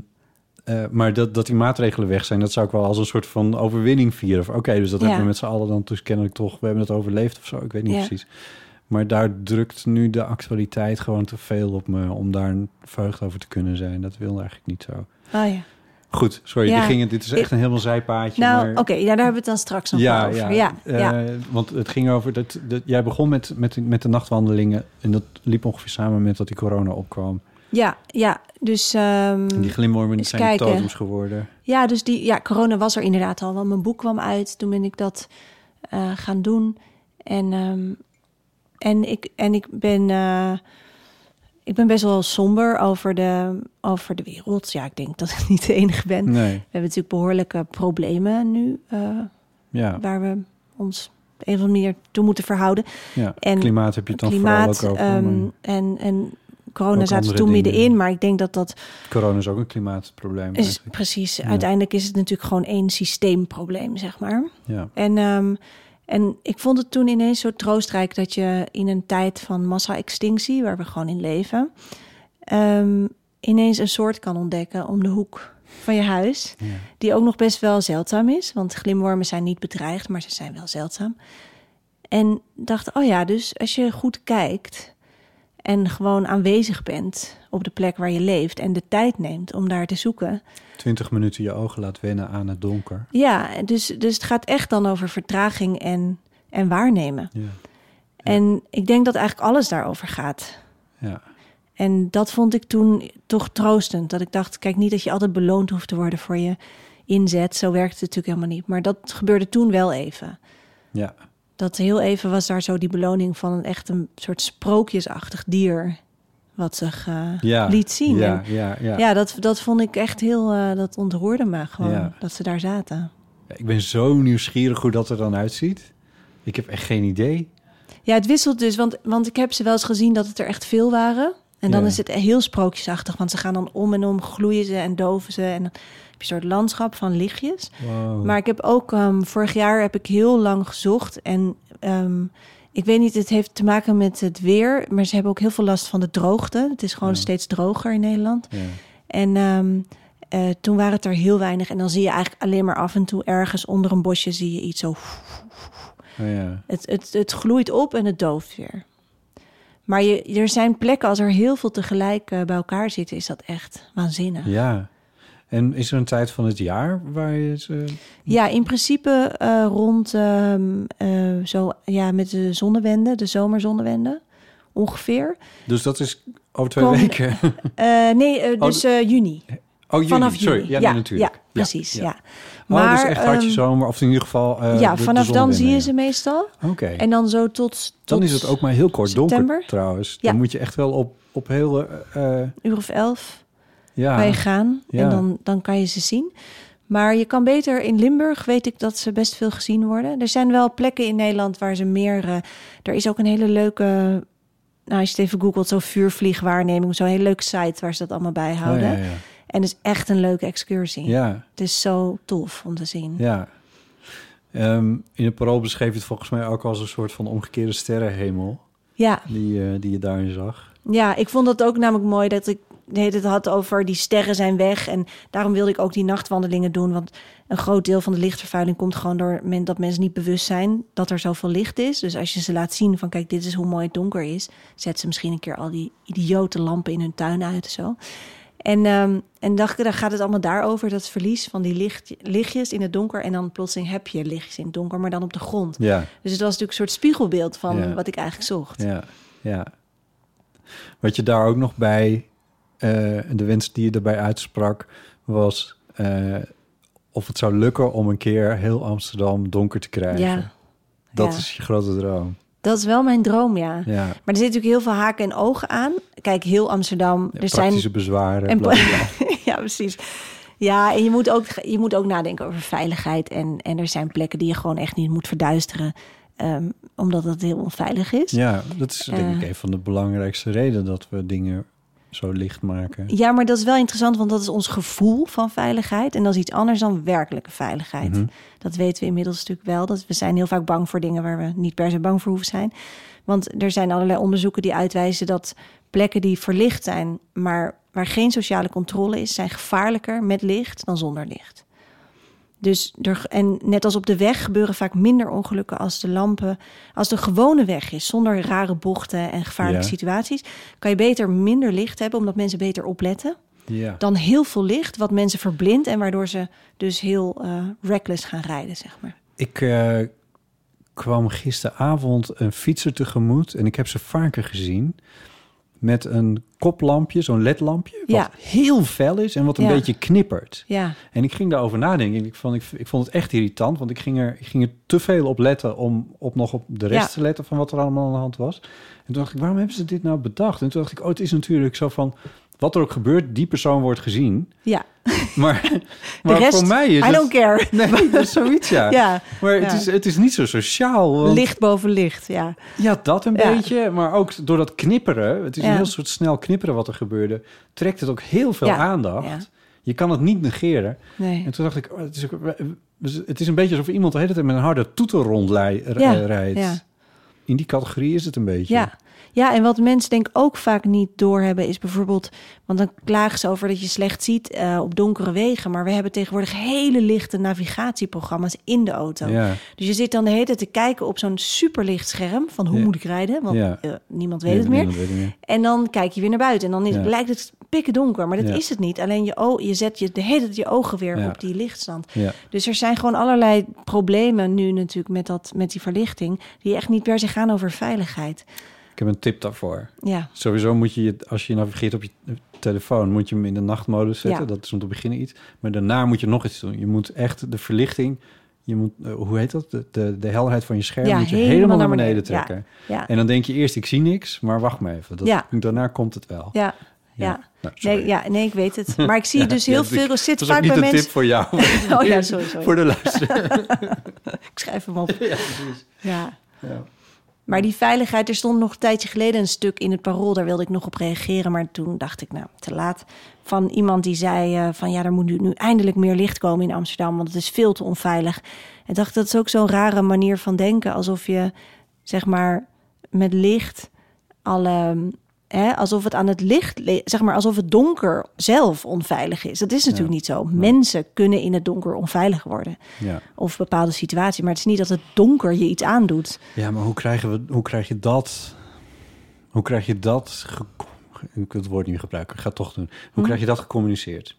eh, maar dat, dat die maatregelen weg zijn... dat zou ik wel als een soort van overwinning vieren. Van, Oké, dus dat Ja. hebben we met z'n allen dan dus kennelijk toch... we hebben het overleefd of zo, ik weet niet Ja. precies. Maar daar drukt nu de actualiteit gewoon te veel op me... om daar verheugd over te kunnen zijn. Dat wil eigenlijk niet zo. oh ja. Goed, sorry, Ja. die ging, dit is echt een helemaal zijpaadje. Nou, maar... oké, ja, daar hebben we het dan straks nog over. Ja, eh, ja. Want het ging over dat, dat jij begon met, met, met de nachtwandelingen en dat liep ongeveer samen met dat die corona opkwam. Ja, ja. Dus, ehm, die glimwormen zijn kijken. totems geworden. ja, dus die, ja, corona was er inderdaad al. Want mijn boek kwam uit. Toen ben ik dat eh, gaan doen. En, ehm, en, ik, en ik ben... eh, ik ben best wel somber over de, over de wereld. Ja, ik denk dat ik niet de enige ben. We Nee, hebben natuurlijk behoorlijke problemen nu, eh, ja, waar we ons op een of andere manier toe moeten verhouden. ja. en klimaat heb je het dan Klimaat vooral ook over. ehm, en, en corona zaten toen middenin, maar ik denk dat dat corona is ook een klimaatprobleem. is eigenlijk. precies. Ja. Uiteindelijk is het natuurlijk gewoon één systeemprobleem, zeg maar. Ja, En, ehm, en ik vond het toen ineens zo troostrijk dat je in een tijd van massa-extinctie, waar we gewoon in leven, ehm, ineens een soort kan ontdekken om de hoek van je huis. ja. Die ook nog best wel zeldzaam is. Want glimwormen zijn niet bedreigd, maar ze zijn wel zeldzaam. En dacht, oh ja, dus als je goed kijkt en gewoon aanwezig bent op de plek waar je leeft en de tijd neemt om daar te zoeken. 20 minuten je ogen laat wennen aan het donker. Ja, dus, dus het gaat echt dan over vertraging en, en waarnemen. Ja, En ik denk dat eigenlijk alles daarover gaat. ja. En dat vond ik toen toch troostend. Dat ik dacht, kijk, niet dat je altijd beloond hoeft te worden voor je inzet. Zo werkt het natuurlijk helemaal niet. Maar dat gebeurde toen wel even. ja. Dat heel even was daar zo die beloning van een echt een soort sprookjesachtig dier. Wat zich eh, ja. liet zien. Ja, ja, ja. ja, dat, dat vond ik echt heel, eh, dat ontroerde me gewoon. Ja. Dat ze daar zaten. Ik ben zo nieuwsgierig hoe dat er dan uitziet. Ik heb echt geen idee. Ja, het wisselt dus, want, want ik heb ze wel eens gezien dat het er echt veel waren. En dan Ja. is het heel sprookjesachtig, want ze gaan dan om en om, gloeien ze en doven ze. En een soort landschap van lichtjes. Wow. Maar ik heb ook, ehm, vorig jaar heb ik heel lang gezocht. En ehm, Ik weet niet, het heeft te maken met het weer, maar ze hebben ook heel veel last van de droogte. Het is gewoon Ja. steeds droger in Nederland. Ja. En ehm, eh, toen waren het er heel weinig. En dan zie je eigenlijk alleen maar af en toe ergens onder een bosje zie je iets zo. Oh, ja. Het, het, het gloeit op en het dooft weer. Maar je, er zijn plekken, als er heel veel tegelijk eh, bij elkaar zitten, is dat echt waanzinnig. ja. En is er een tijd van het jaar waar je ze... Ja, in principe eh, rond ehm, eh, zo, ja, met de zonnewende, de zomerzonnewende, ongeveer. Dus dat is over twee Kom- weken. Eh, nee, eh, dus juni. Oh, juni. Vanaf Sorry. juni. Ja, nee, natuurlijk. Ja, precies. Ja. Oh, dus echt hartje ehm, zomer, of in ieder geval... ja, de- de vanaf dan zie je ja. ze meestal. Oké. En dan zo tot, Dan tot is het ook maar heel kort donker september. trouwens. Ja. Dan moet je echt wel op, op heel... eh, uur of elf ja. je gaan. Ja. En dan, dan kan je ze zien. Maar je kan beter in Limburg, weet ik dat ze best veel gezien worden. Er zijn wel plekken in Nederland waar ze meer... eh, er is ook een hele leuke... Nou, als je het even googelt, zo vuurvliegwaarneming. Zo'n hele leuke site waar ze dat allemaal bij Oh, houden. ja, ja. En het is echt een leuke excursie. ja, Het is zo tof om te zien. ja. Ehm, in het parool beschreef je het volgens mij ook als een soort van omgekeerde sterrenhemel... Ja, die, eh, die je daarin zag. ja, ik vond dat ook namelijk mooi dat ik het had over die sterren zijn weg. En daarom wilde ik ook die nachtwandelingen doen. Want een groot deel van de lichtvervuiling komt gewoon door men, dat mensen niet bewust zijn dat er zoveel licht is. Dus als je ze laat zien van kijk, dit is hoe mooi het donker is, zet ze misschien een keer al die idiote lampen in hun tuin uit. Zo. En, ehm, en dacht ik, dan gaat het allemaal daarover, dat verlies van die licht, lichtjes in het donker. En dan plotseling heb je lichtjes in het donker, maar dan op de grond. Ja, Dus het was natuurlijk een soort spiegelbeeld van Ja. wat ik eigenlijk zocht. ja, ja. Wat je daar ook nog bij... eh, de wens die je erbij uitsprak was... eh, of het zou lukken om een keer heel Amsterdam donker te krijgen. Ja, Dat ja. is je grote droom. dat is wel mijn droom, ja. Ja. Maar er zitten natuurlijk heel veel haken en ogen aan. Kijk, heel Amsterdam. Ja, er praktische zijn. bezwaren. En bla, bla, bla. ja, precies. Ja, en je moet ook, je moet ook nadenken over veiligheid. En, en er zijn plekken die je gewoon echt niet moet verduisteren. ehm, omdat het heel onveilig is. Ja. Ja, dat is denk ik Eh. een van de belangrijkste redenen dat we dingen zo licht maken. maar dat is wel interessant, want dat is ons gevoel van veiligheid. En dat is iets anders dan werkelijke veiligheid. Mhm. Dat weten we inmiddels natuurlijk wel. Dat we zijn heel vaak bang voor dingen waar we niet per se bang voor hoeven zijn. Want er zijn allerlei onderzoeken die uitwijzen dat plekken die verlicht zijn, maar waar geen sociale controle is, zijn gevaarlijker met licht dan zonder licht. Dus er, en net als op de weg gebeuren vaak minder ongelukken als de lampen, als de gewone weg is, zonder rare bochten en gevaarlijke Ja. situaties, kan je beter minder licht hebben, omdat mensen beter opletten Ja. dan heel veel licht, wat mensen verblindt en waardoor ze dus heel eh, reckless gaan rijden, zeg maar. Ik eh, kwam gisteravond een fietser tegemoet en ik heb ze vaker gezien met een koplampje, zo'n ledlampje, wat Ja. heel fel is en wat een Ja. beetje knippert. Ja, En ik ging daarover nadenken. Ik vond, ik, ik vond het echt irritant, want ik ging, er, ik ging er te veel op letten om op nog op de rest Ja. te letten van wat er allemaal aan de hand was. En toen dacht ik, waarom hebben ze dit nou bedacht? En toen dacht ik, oh, het is natuurlijk zo van, wat er ook gebeurt, die persoon wordt gezien. ja. Maar, De maar rest, voor mij is I het... don't care. Nee, dat is zoiets, ja. Ja, Maar het, is, het is niet zo sociaal. want- licht boven licht, ja. Ja, dat een Ja. beetje. Maar ook door dat knipperen. Het is een heel soort snel knipperen wat er gebeurde. Trekt het ook heel veel aandacht. Je kan het niet negeren. Nee. En toen dacht ik, oh, het, is ook, het is een beetje alsof iemand de hele tijd met een harde toeter rondrijdt. Ja. In die categorie is het een beetje. Ja. Ja, en wat mensen denk ik ook vaak niet doorhebben is bijvoorbeeld... want dan klagen ze over dat je slecht ziet eh, op donkere wegen... maar we hebben tegenwoordig hele lichte navigatieprogramma's in de auto. Ja. Dus je zit dan de hele tijd te kijken op zo'n superlicht scherm... van hoe Ja. moet ik rijden, want Ja. eh, niemand weet het meer. niemand weet het meer. En dan kijk je weer naar buiten en dan is, lijkt het pikken donker, maar dat is het niet. Alleen je, je zet je de hele tijd je ogen weer op die lichtstand. Ja. Dus er zijn gewoon allerlei problemen nu natuurlijk met, dat, met die verlichting... die echt niet per se gaan over veiligheid. Ik heb een tip daarvoor. Ja, Sowieso moet je, je- als je navigeert op je telefoon, moet je hem in de nachtmodus zetten. Ja. Dat is om te beginnen iets. Maar daarna moet je nog iets doen. Je moet echt de verlichting, je moet, eh, hoe heet dat? De, de, de helderheid van je scherm Ja, moet je helemaal helemaal, naar beneden, trekken. ja, En dan denk je eerst, ik zie niks, maar wacht maar even. Dat, Ja. Daarna komt het wel. ja, ja. Nou. Nee, ja, nee, ik weet het. Maar ik zie dus heel dat- veel... Dat zit ook vaak niet bij een mensen... tip voor jou. Oh ja, sorry, sorry. Voor de luisteraar. Ik schrijf hem op. ja, precies. Ja. Maar die veiligheid, er stond nog een tijdje geleden een stuk in het parool, daar wilde ik nog op reageren, maar toen dacht ik, nou, te laat. Van iemand die zei eh, van ja, er moet nu, nu eindelijk meer licht komen in Amsterdam, want het is veel te onveilig. En dacht, dat is ook zo'n rare manier van denken, alsof je zeg maar, met licht alle. Hè, alsof het aan het licht, zeg maar, alsof het donker zelf onveilig is. Dat is natuurlijk Ja. niet zo. Mensen kunnen in het donker onveilig worden. Ja. Of bepaalde situaties. Maar het is niet dat het donker je iets aandoet. ja, maar hoe, krijgen we, hoe krijg je dat... Hoe krijg je dat... ik wil het woord niet gebruiken, ik ga het toch doen. Hoe Hm. krijg je dat gecommuniceerd?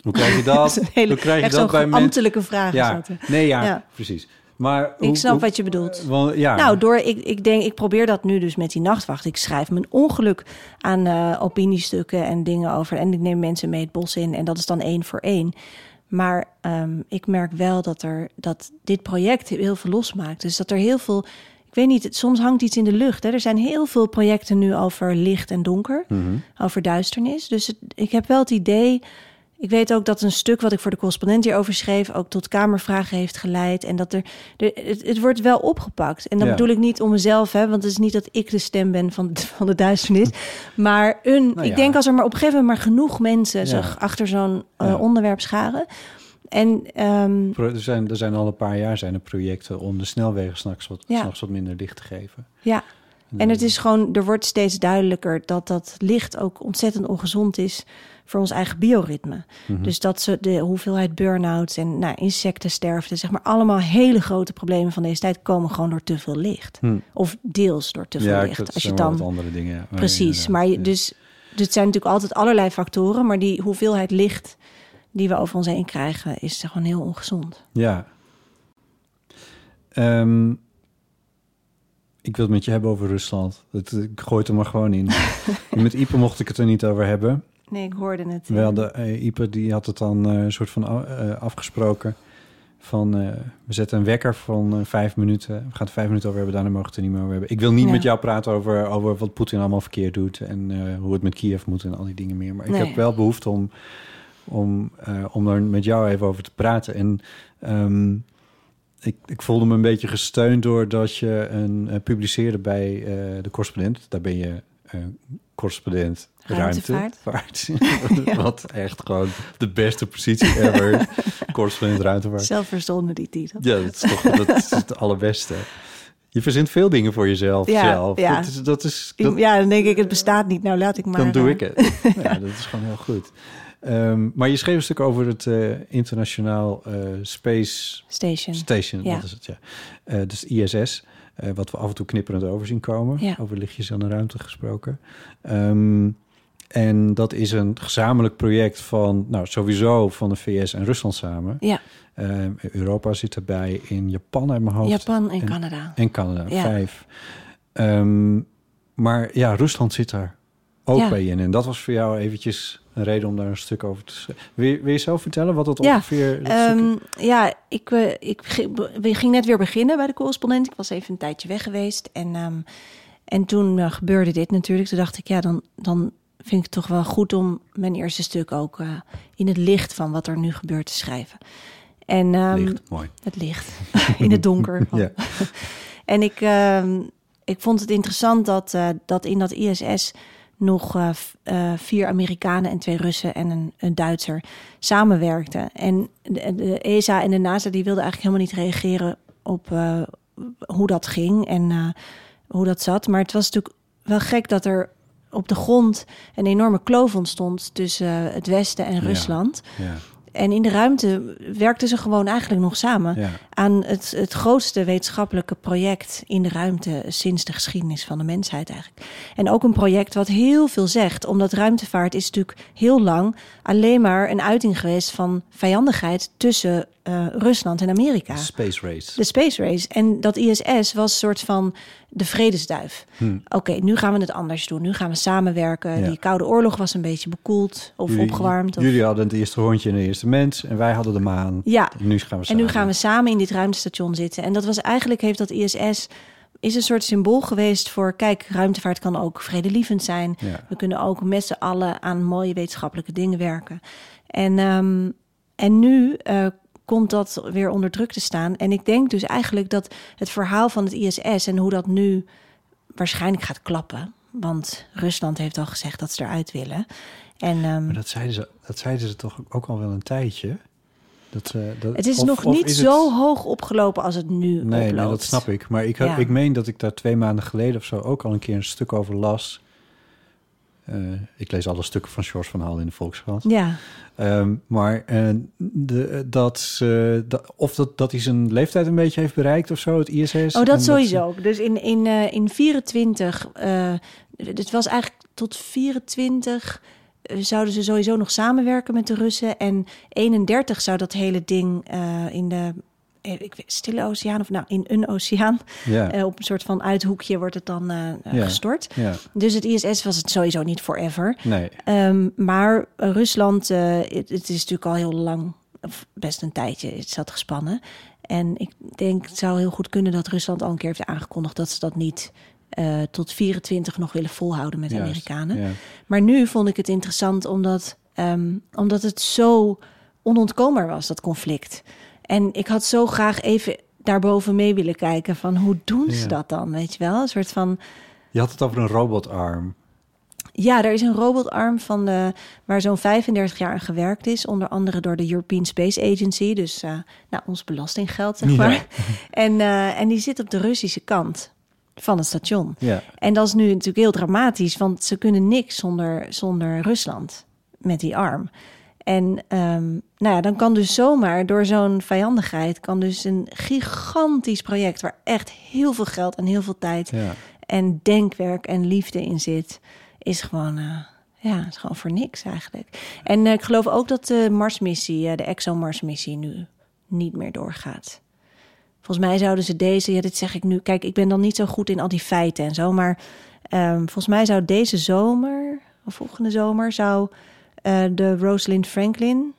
Hoe krijg je dat, Dat is een hele, hoe krijg je dat bij mensen... ambtelijke vraag. Ja, nee, ja, Ja. precies. Maar Ik snap wat je bedoelt. Want, ja, Nou, door, ik, ik denk, ik probeer dat nu dus met die nachtwacht. Ik schrijf mijn ongeluk aan eh, opiniestukken en dingen over. En ik neem mensen mee het bos in. En dat is dan één voor één. Maar ehm, ik merk wel dat, er, dat dit project heel veel losmaakt. Dus dat er heel veel. Ik weet niet, het- soms hangt iets in de lucht. Hè. Er zijn heel veel projecten nu over licht en donker, Mhm. over duisternis. Dus het- ik heb wel het idee. Ik weet ook dat een stuk wat ik voor de correspondent hierover schreef, ook tot kamervragen heeft geleid. En dat er, er het, het wordt wel opgepakt. En Ja. bedoel ik niet om mezelf, hè, want het is niet dat ik de stem ben van, van de duisternis. Maar een, Nou ja. ik denk als er maar op een gegeven moment maar genoeg mensen Ja. zich achter zo'n eh, onderwerp scharen. En ehm, Er zijn, er zijn al een paar jaar zijn er projecten om de snelwegen s'nachts wat, s'nachts wat minder licht te geven. ja, en het is gewoon, er wordt steeds duidelijker dat dat licht ook ontzettend ongezond is voor ons eigen bioritme. Mhm. Dus dat ze de hoeveelheid burn-outs en nou, insectensterfte, zeg maar, allemaal hele grote problemen van deze tijd komen gewoon door te veel licht. Hm. Of deels door te veel ja, licht. Als je het dan andere dingen. Ja. Precies, maar je, dus, dus het zijn natuurlijk altijd allerlei factoren, maar die hoeveelheid licht die we over ons heen krijgen is gewoon heel ongezond. Ja. Ehm, ik wil het met je hebben over Rusland. Dat, ik gooi het er maar gewoon in. met Ipe mocht ik het er niet over hebben. Nee, ik hoorde het. Wel, de eh, Ipe die had het dan eh, een soort van eh, afgesproken. Van, we zetten een wekker van vijf minuten. We gaan het vijf minuten over hebben, daarna mogen we het er niet meer over hebben. Ik wil niet Ja. met jou praten over, over wat Poetin allemaal verkeerd doet... en hoe het met Kiev moet en al die dingen meer. Maar ik Nee. heb wel behoefte om, om, om daar met jou even over te praten. En ehm, ik, ik voelde me een beetje gesteund doordat je een publiceerde bij de correspondent. Daar ben je correspondent Ruimtevaart. ruimtevaart. Wat echt gewoon de beste positie ever. correspondent ruimtevaart. Zelf verzonnen die titel. Ja, dat is toch dat is het allerbeste. Je verzint veel dingen voor jezelf Ja, zelf. ja. Dat is, dat is, dat, Ja, dan denk ik, het bestaat niet. Nou, laat ik maar... dan doe eh, ik het. Ja, dat is gewoon heel goed. Ehm, maar je schreef een stuk over het eh, internationaal eh, Space Station. Station, Ja. dat is het, ja. Dus ISS, wat we af en toe knipperend over zien komen. Ja. Over lichtjes aan de ruimte gesproken. Ehm, en dat is een gezamenlijk project van, nou sowieso van de VS en Rusland samen. Ja, Ehm, Europa zit erbij, in Japan uit mijn hoofd. Japan en En- Canada. En Canada, Ja. vijf. Ehm, maar ja, Rusland zit daar ook Ja. bij in. En dat was voor jou eventjes een reden om daar een stuk over te schrijven. Wil, je- wil je zelf vertellen wat dat Ja, ongeveer... dat stuk- ja, ik, eh, ik ging net weer beginnen bij de correspondent. Ik was even een tijdje weg geweest. En, ehm, en toen eh, gebeurde dit natuurlijk. Toen dacht ik, ja, dan, dan vind ik toch wel goed om mijn eerste stuk ook eh, in het licht van wat er nu gebeurt te schrijven. En, ehm, Licht, mooi. Het licht. in het donker. Ja. En ik, ehm, ik vond het interessant dat, eh, dat in dat ISS nog eh, vier Amerikanen en twee Russen en een, een Duitser samenwerkten. En de, de ESA en de NASA die wilden eigenlijk helemaal niet reageren op hoe dat ging en hoe dat zat. Maar het was natuurlijk wel gek dat er op de grond een enorme kloof ontstond tussen eh, het Westen en Ja. Rusland. Ja, En in de ruimte werkten ze gewoon eigenlijk nog samen ja. aan het, het grootste wetenschappelijke project in de ruimte sinds de geschiedenis van de mensheid eigenlijk. En ook een project wat heel veel zegt, omdat ruimtevaart is natuurlijk heel lang alleen maar een uiting geweest van vijandigheid tussen eh, Rusland en Amerika. Space Race. De Space Race. En dat ISS was een soort van de vredesduif. Hm. Oké, nu gaan we het anders doen. Nu gaan we samenwerken. Ja. Die Koude Oorlog was een beetje bekoeld of Jullie- opgewarmd. Of... Jullie hadden het eerste hondje en de eerste mens. En wij hadden de maan. Ja, En nu gaan we En samen. nu gaan we samen in dit ruimtestation zitten. En dat was eigenlijk, heeft dat ISS, is een soort symbool geweest voor, kijk, ruimtevaart kan ook vredelievend zijn. Ja. We kunnen ook met z'n allen aan mooie wetenschappelijke dingen werken. En, ehm, en nu eh, komt dat weer onder druk te staan. En ik denk dus eigenlijk dat het verhaal van het ISS en hoe dat nu waarschijnlijk gaat klappen. Want Rusland heeft al gezegd dat ze eruit willen. En ehm, Maar dat zeiden, ze, dat zeiden ze toch ook al wel een tijdje? Dat, dat, Het is of- nog niet is zo het- hoog opgelopen als het nu Nee, nee, oploopt. dat snap ik. Maar ik, Ja. ik meen dat ik daar twee maanden geleden of zo ook al een keer een stuk over las. Eh, ik lees alle stukken van George van Haal in de Volkskrant. Ja, Ehm, maar eh, de, dat, ze- dat, of dat, dat hij zijn leeftijd een beetje heeft bereikt of zo, het ISS. oh, dat sowieso. Dus in, in, eh, in 24, eh het was eigenlijk tot 24 eh, zouden ze sowieso nog samenwerken met de Russen. En 31 zou dat hele ding eh, in de eh, ik weet, Stille Oceaan of nou in een oceaan ja, eh, op een soort van uithoekje wordt het dan eh, eh, Ja. gestort. ja, Dus het ISS was het sowieso niet forever. nee. Ehm, maar Rusland, eh, het, het is natuurlijk al heel lang, of best een tijdje, is dat gespannen. En ik denk, het zou heel goed kunnen dat Rusland al een keer heeft aangekondigd dat ze dat niet eh, tot 24 nog willen volhouden met de Amerikanen. Maar nu vond ik het interessant omdat, ehm, omdat het zo onontkoombaar was, dat conflict. En ik had zo graag even daarboven mee willen kijken van hoe doen ze Ja. dat dan, weet je wel? Een soort van Je had het over een robotarm. Ja, er is een robotarm van de, waar zo'n 35 jaar aan gewerkt is. Onder andere door de European Space Agency. Dus eh, nou, ons belastinggeld, zeg Ja. maar. En, eh, en die zit op de Russische kant van het station. Ja, En dat is nu natuurlijk heel dramatisch. Want ze kunnen niks zonder, zonder Rusland met die arm. En ehm, nou ja, dan kan dus zomaar door zo'n vijandigheid... kan dus een gigantisch project... waar echt heel veel geld en heel veel tijd ja. en denkwerk en liefde in zit, is gewoon, eh, ja, is gewoon voor niks eigenlijk. En eh, ik geloof ook dat de Marsmissie, eh, de ExoMars-missie, nu niet meer doorgaat. Volgens mij zouden ze deze, ja, dit zeg ik nu, kijk, ik ben dan niet zo goed in al die feiten en zo, maar ehm, volgens mij zou deze zomer, of volgende zomer, zou de Rosalind Franklin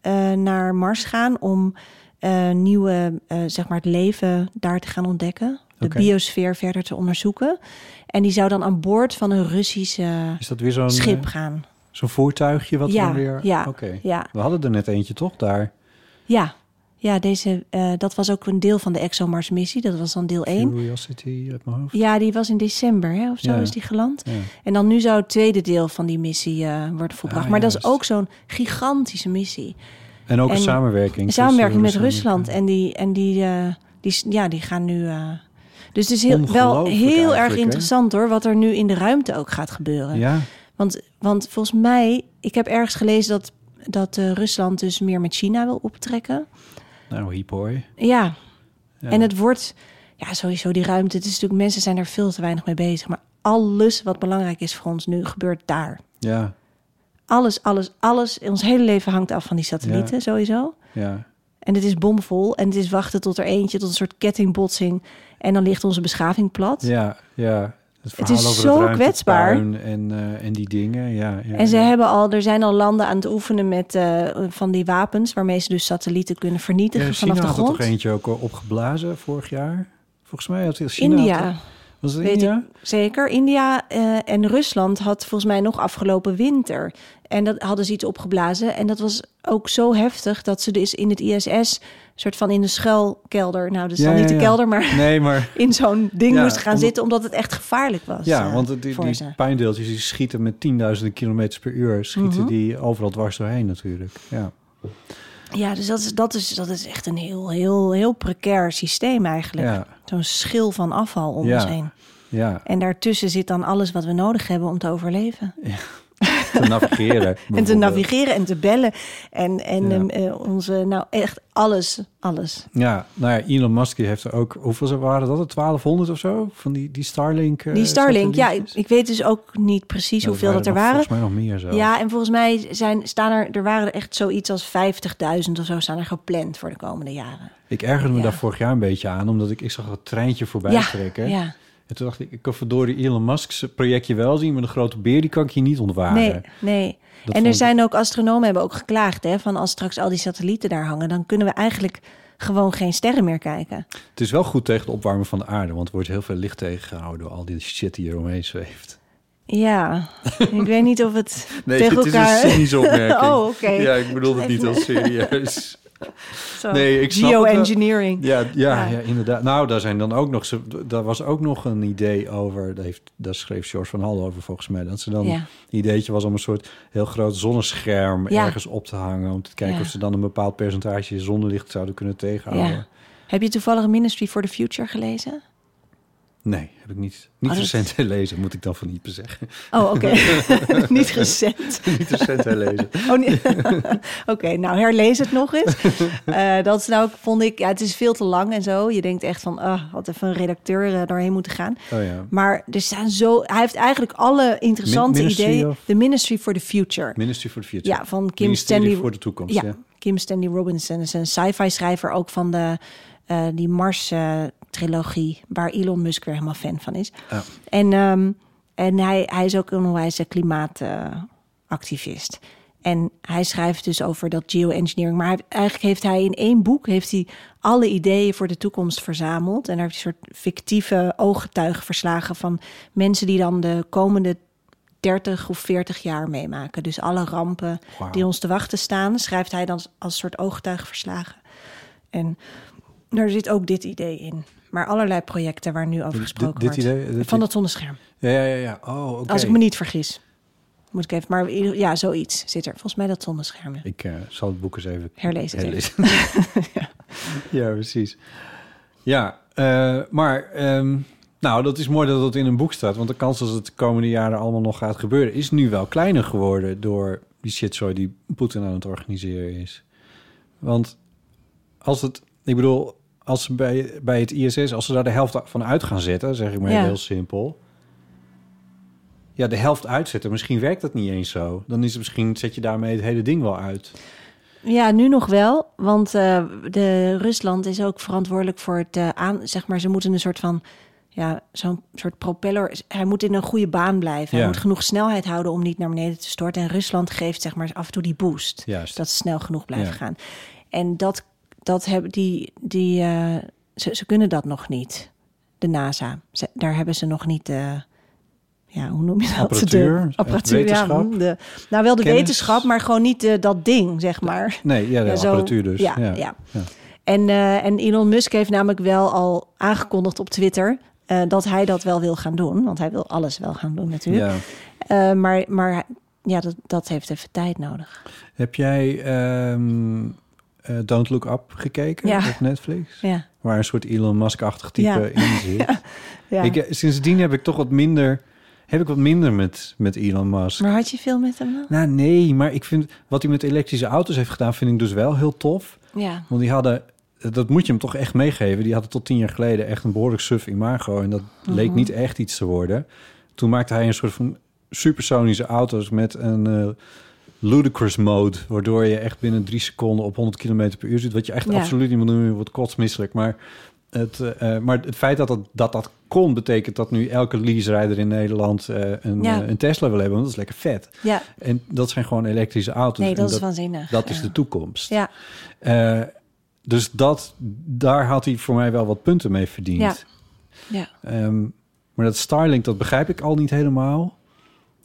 eh, naar Mars gaan om eh, nieuwe, eh, zeg maar, het leven daar te gaan ontdekken. De biosfeer verder te onderzoeken. En die zou dan aan boord van een Russische Is dat weer zo'n schip eh, gaan. zo'n voertuigje wat Ja, dan weer... ja, Oké. Ja, We hadden er net eentje toch daar? ja. Ja, deze, eh, dat was ook een deel van de ExoMars-missie. Dat was dan deel 1. Curiosity uit mijn hoofd. Ja, die was in december hè, of zo Ja. is die geland. Ja. En dan nu zou het tweede deel van die missie eh, worden volbracht. Ah, maar dat is ook zo'n gigantische missie. En ook een En samenwerking. Een samenwerking met Rusland. En die, en die, eh, die, ja, die gaan nu. dus het is heel, wel heel erg hè? interessant hoor, wat er nu in de ruimte ook gaat gebeuren. Ja, Want, want volgens mij, ik heb ergens gelezen dat, dat Rusland dus meer met China wil optrekken. Nou hiep hoor. Ja, Ja. en het wordt, ja, sowieso die ruimte. Het is natuurlijk, mensen zijn er veel te weinig mee bezig. Maar alles wat belangrijk is voor ons nu, gebeurt daar. Ja, Alles, alles, alles. Ons hele leven hangt af van die satellieten, Ja. sowieso. ja. En het is bomvol. En het is wachten tot er eentje, tot een soort kettingbotsing. En dan ligt onze beschaving plat. Ja, ja. Het, Het is zo kwetsbaar. En, eh, en die dingen, ja. ja En ze hebben al, er zijn al landen aan het oefenen met eh, van die wapens, waarmee ze dus satellieten kunnen vernietigen Ja, vanaf China de had er grond. toch eentje ook opgeblazen vorig jaar? Volgens mij had China... India, had- was het weet India? zeker. India eh, en Rusland had volgens mij nog afgelopen winter. En dat hadden ze iets opgeblazen. En dat was ook zo heftig dat ze dus in het ISS, soort van in de schuilkelder, nou, dus Ja, dan niet ja, de kelder, maar Nee, maar... in zo'n ding Ja, moesten gaan omdat- zitten, omdat het echt gevaarlijk was. Ja, eh, want die, die, pijndeeltjes die schieten met tienduizenden kilometers per uur. Schieten Mhm. die overal dwars doorheen natuurlijk. Ja, Ja, dus dat is, dat, is, dat is echt een heel, heel, heel precair systeem eigenlijk. ja, Zo'n schil van afval om Ja. ons heen. ja. En daartussen zit dan alles wat we nodig hebben om te overleven. te navigeren. En te navigeren en te bellen. En, en Ja. ehm, eh, onze, nou echt alles, alles. Ja, nou ja, Elon Musk heeft er ook... Hoeveel ze- waren dat? er? 1200 of zo? Van die, die Starlink eh, Die Starlink, ja, ik, weet dus ook niet precies hoeveel dat er nog- waren. Volgens mij nog meer zo. Ja, en volgens mij zijn, staan er, er waren er echt zoiets als 50.000 of zo staan er gepland voor de komende jaren. Ik ergerde me Ja. daar vorig jaar een beetje aan, omdat ik, ik zag het treintje voorbij trekken. ja, En toen dacht ik, ik kan verdorie Elon Musk's projectje wel zien, maar de grote beer die kan ik hier niet ontwaren. nee, nee. Dat en er ik- zijn ook astronomen hebben ook geklaagd, hè, van als straks al die satellieten daar hangen, dan kunnen we eigenlijk gewoon geen sterren meer kijken. Het is wel goed tegen de opwarming van de aarde, want er wordt heel veel licht tegengehouden door al die shit die er omheen zweeft. Ja, ik weet niet of het Nee, tegen het elkaar... is een cynische opmerking. Oh, oké. Ja, ik bedoel het niet heel serieus. Zo. Nee, ik. Geoengineering. Ja, ja, Ja. ja. inderdaad. Nou, daar zijn dan ook nog... Daar was ook nog een idee over... Daar, heeft, daar schreef George van Hal over volgens mij. Dat ze dan... Ja. Een ideetje was om een soort heel groot zonnescherm... Ergens op te hangen. Om te kijken of ze dan een bepaald percentage zonnelicht zouden kunnen tegenhouden. Heb je toevallig Ministry for the Future gelezen? Nee, heb ik niet, niet Oh, dat- recent gelezen, moet ik dan van niet zeggen. Oh, oké. Niet recent. niet recent gelezen. Oh, nee. Oké, nou herlees het nog eens. Eh, dat is nou, vond ik, ja, het is veel te lang en zo. Je denkt echt van, ah, had even een redacteur eh, doorheen moeten gaan. Oh ja. Maar er staan zo, hij heeft eigenlijk alle interessante Min- Ministry ideeën. of- The Ministry for the Future. Ministry for the Future. Ja, van Kim Ministerie Stanley. voor de toekomst, Ja, ja. Kim Stanley Robinson is een sci-fi schrijver ook van de eh, die Mars trilogie, waar Elon Musk weer helemaal fan van is. Ja. En, ehm, en hij, hij is ook een onwijze klimaatactivist. en hij schrijft dus over dat geoengineering. Maar hij, eigenlijk heeft hij in één boek heeft hij alle ideeën voor de toekomst verzameld. En daar heeft hij een soort fictieve ooggetuigenverslagen van mensen die dan de komende 30 of 40 jaar meemaken. Dus alle rampen die ons te wachten staan, schrijft hij dan als soort ooggetuigenverslagen. En daar zit ook dit idee in. Maar allerlei projecten waar nu over gesproken dit wordt. idee- dit- van dat zonnescherm. Ja, ja, ja. ja. Oh, oké. Als ik me niet vergis. Moet ik even, maar ja, zoiets zit er. Volgens mij dat zonnescherm. ja. Ik eh, zal het boek eens even Herlezen herlezen. ja. precies. Ja, eh, maar ehm, nou, dat is mooi dat het in een boek staat. Want de kans dat het de komende jaren allemaal nog gaat gebeuren... is nu wel kleiner geworden door die shitzooi die Poetin aan het organiseren is. Want als het... Ik bedoel, als ze bij, bij het ISS... als ze daar de helft van uit gaan zetten... zeg ik maar Ja. heel simpel... Ja, de helft uitzetten. Misschien werkt dat niet eens zo. Dan is het misschien, zet je daarmee het hele ding wel uit. Ja, nu nog wel. Want eh, de Rusland is ook verantwoordelijk voor het eh, aan... Zeg maar, ze moeten een soort van... Ja, zo'n soort propeller... Hij moet in een goede baan blijven. Hij moet genoeg snelheid houden om niet naar beneden te storten. En Rusland geeft zeg maar af en toe die boost. Juist. Dat ze snel genoeg blijven Ja. gaan. En dat, dat hebben die... die eh, ze, ze kunnen dat nog niet. De NASA. Ze, daar hebben ze nog niet... eh, ja, hoe noem je dat? Apparatuur, De apparatuur, ja. De, nou, wel de kennis. wetenschap, maar gewoon niet eh, dat ding, zeg maar. Nee, ja, de Ja, zo- apparatuur dus. ja, ja. ja. En, en Elon Musk heeft namelijk wel al aangekondigd op Twitter dat hij dat wel wil gaan doen. Want hij wil alles wel gaan doen natuurlijk. Ja. Maar maar ja, dat, dat heeft even tijd nodig. Heb jij ehm, eh, Don't Look Up gekeken Ja. op Netflix? Ja. Waar een soort Elon Musk-achtig type Ja. in zit. Ja. Ik, eh, sindsdien heb ik toch wat minder, heb ik wat minder met, met Elon Musk. maar had je veel met hem dan? Nou, nee, maar ik vind wat hij met elektrische auto's heeft gedaan, vind ik dus wel heel tof. Ja. Want die hadden, dat moet je hem toch echt meegeven, die hadden tot tien jaar geleden echt een behoorlijk suf imago. En dat leek Mhm. niet echt iets te worden. Toen maakte hij een soort van supersonische auto's met een eh, ludicrous mode, waardoor je echt binnen drie seconden op 100 km per uur zit. Wat je echt Ja. absoluut niet moet doen, je wordt kotsmisselijk. Maar het, eh, eh, maar het feit dat dat, dat dat kon, betekent dat nu elke leaserijder in Nederland eh, een, Ja. een Tesla wil hebben. Want dat is lekker vet. Ja. En dat zijn gewoon elektrische auto's. Nee, En dat is waanzinnig. Dat is de toekomst. Ja. Dus dat, daar had hij voor mij wel wat punten mee verdiend. Ja. Ja. Ehm, maar dat Starlink, dat begrijp ik al niet helemaal.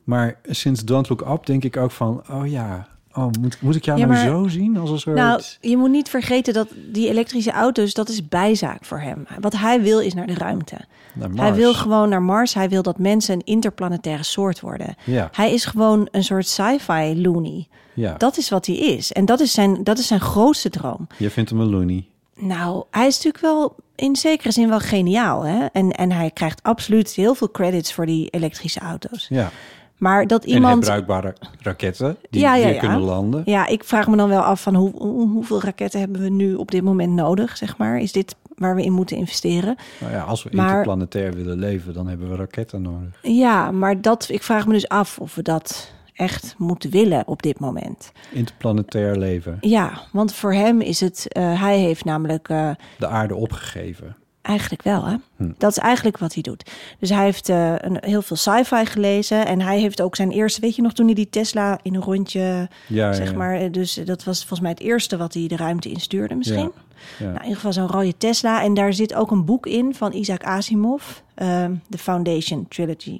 Maar sinds Don't Look Up denk ik ook van... oh ja, oh, moet, moet ik jou Ja, nou zo zien als een soort... Nou, je moet niet vergeten dat die elektrische auto's, dat is bijzaak voor hem. Wat hij wil is naar de ruimte. naar Hij wil gewoon naar Mars. Hij wil dat mensen een interplanetaire soort worden. Ja. Hij is gewoon een soort sci-fi loony. Ja, Dat is wat hij is. En dat is zijn, dat is zijn grootste droom. je vindt hem een loony. Nou, hij is natuurlijk wel in zekere zin wel geniaal. Hè? En, en hij krijgt absoluut heel veel credits voor die elektrische auto's. Ja. Maar dat En iemand. herbruikbare raketten die Ja, ja, weer ja. kunnen landen. Ja, ik vraag me dan wel af van hoe, hoe- hoeveel raketten hebben we nu op dit moment nodig, zeg maar. Is dit waar we in moeten investeren? Nou ja, als we Maar- interplanetair willen leven, dan hebben we raketten nodig. Ja, maar dat, ik vraag me dus af of we dat echt moeten willen op dit moment. Interplanetair leven. Ja, want voor hem is het, eh, hij heeft namelijk eh, De aarde opgegeven. Eigenlijk wel, hè? Hm. Dat is eigenlijk wat hij doet. Dus hij heeft eh, een, heel veel sci-fi gelezen en hij heeft ook zijn eerste, weet je nog, toen hij die Tesla in een rondje, Ja, zeg ja. maar, eh, dus dat was volgens mij het eerste wat hij de ruimte instuurde misschien. Ja, ja. Nou, in ieder geval zo'n rode Tesla. En daar zit ook een boek in van Isaac Asimov, ehm, The Foundation Trilogy.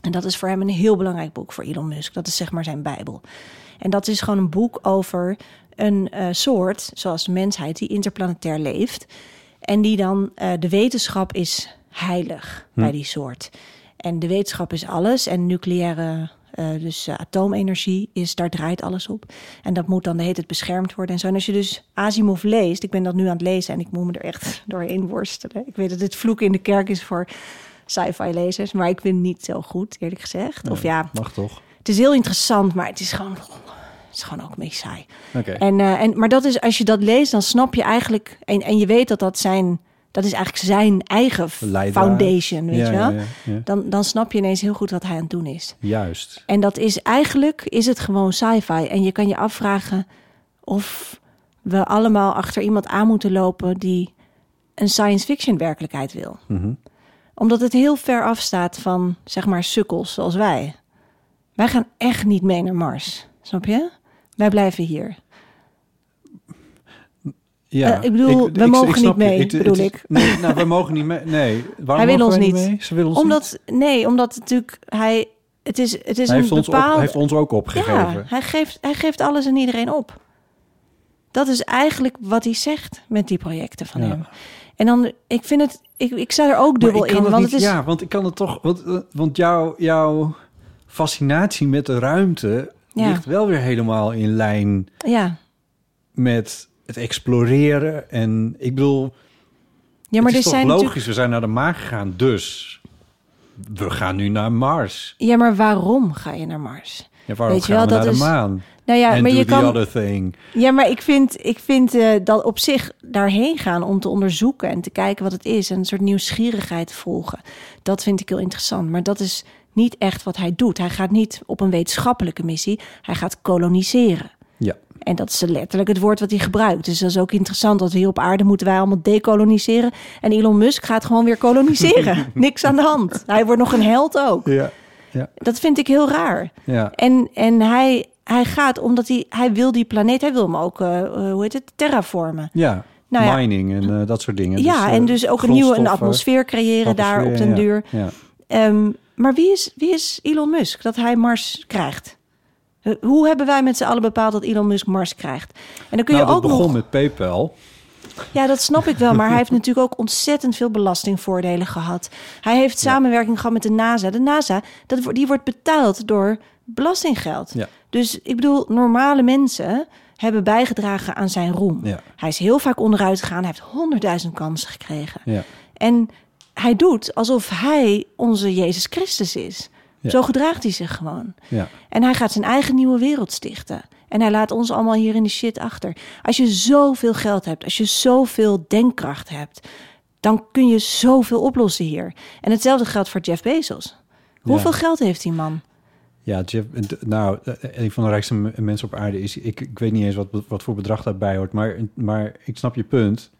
En dat is voor hem een heel belangrijk boek voor Elon Musk. Dat is zeg maar zijn bijbel. En dat is gewoon een boek over een eh, soort, zoals de mensheid, die interplanetair leeft. En die dan, eh, de wetenschap is heilig bij die soort. En de wetenschap is alles. En nucleaire, eh, dus eh, atoomenergie, is, daar draait alles op. En dat moet dan de hele tijd beschermd worden en zo. En als je dus Asimov leest, ik ben dat nu aan het lezen en ik moet me er echt doorheen worstelen. Ik weet dat het vloeken in de kerk is voor sci-fi lezers, maar ik vind het niet zo goed, eerlijk gezegd. Of ja, Mag toch? het is heel interessant, maar het is gewoon, het is gewoon ook een beetje saai. En, eh, en, maar dat is, als je dat leest, dan snap je eigenlijk... En, en je weet dat dat zijn... Dat is eigenlijk zijn eigen foundation, weet Ja, je wel? ja, ja, ja. Dan, dan snap je ineens heel goed wat hij aan het doen is. Juist. En dat is eigenlijk, is het gewoon sci-fi. En je kan je afvragen of we allemaal achter iemand aan moeten lopen... die een science fiction werkelijkheid wil. Mhm. Omdat het heel ver afstaat van, zeg maar, sukkels zoals wij. Wij gaan echt niet mee naar Mars, snap je? Wij blijven hier. Ja, Eh, ik bedoel, we mogen niet mee, bedoel ik. Nee, nou, we mogen niet mee. Nee, waarom Hij wil ons niet. mee? Ze willen ons Omdat, nee, omdat natuurlijk hij, het is, het is Hij een heeft ons, op, bepaald. heeft ons ook opgegeven. ja, hij geeft, hij geeft alles en iedereen op. Dat is eigenlijk wat hij zegt met die projecten van Ja. hem. En dan, ik vind het, ik, ik sta er ook dubbel in, want niet, het is, Ja, want ik kan het toch... Want, eh, want jouw, jouw fascinatie met de ruimte... Ja. ligt wel weer helemaal in lijn ja, met het exploreren. En ik bedoel, ja, maar het er is toch zijn logisch. natuurlijk, We zijn naar de maan gegaan, dus we gaan nu naar Mars. ja, maar waarom ga je naar Mars? Ja, waarom Weet je gaan wel, we dat naar de maan? Nou ja, maar je kan, other thing. Ja, maar ik vind, ik vind eh, dat op zich daarheen gaan om te onderzoeken en te kijken wat het is en een soort nieuwsgierigheid volgen. Dat vind ik heel interessant. Maar dat is niet echt wat hij doet. Hij gaat niet op een wetenschappelijke missie, hij gaat koloniseren. Ja, En dat is letterlijk het woord wat hij gebruikt. Dus dat is ook interessant dat we hier op aarde moeten wij allemaal decoloniseren. En Elon Musk gaat gewoon weer koloniseren. Niks aan de hand. Hij wordt nog een held ook. ja, Dat vind ik heel raar. ja. En, en hij, hij gaat omdat hij, hij wil die planeet, hij wil hem ook, eh, eh, hoe heet het, terraformen. ja. Nou ja. mining en eh, dat soort dingen. ja, eh, en dus ook een nieuwe een atmosfeer creëren daar op den duur. Ja, ja. Maar wie is, wie is Elon Musk dat hij Mars krijgt? Hoe hebben wij met z'n allen bepaald dat Elon Musk Mars krijgt? En dan kun je nou, dat ook begon nog. met PayPal. Ja, dat snap ik wel. Maar hij heeft natuurlijk ook ontzettend veel belastingvoordelen gehad. Hij heeft samenwerking gehad met de NASA. De NASA, dat, wordt- die wordt betaald door belastinggeld. Ja. Dus ik bedoel, normale mensen hebben bijgedragen aan zijn roem. Ja. Hij is heel vaak onderuit gegaan. Hij heeft honderdduizend kansen gekregen. Ja. En hij doet alsof hij onze Jezus Christus is. Ja. Zo gedraagt hij zich gewoon. Ja. En hij gaat zijn eigen nieuwe wereld stichten. En hij laat ons allemaal hier in de shit achter. Als je zoveel geld hebt, als je zoveel denkkracht hebt, dan kun je zoveel oplossen hier. En hetzelfde geldt voor Jeff Bezos. Hoeveel Ja. geld heeft die man? Ja, Jeff, nou, eh, een van de rijkste mensen op aarde is... Ik, ik weet niet eens wat, wat voor bedrag daarbij hoort, maar, maar ik snap je punt.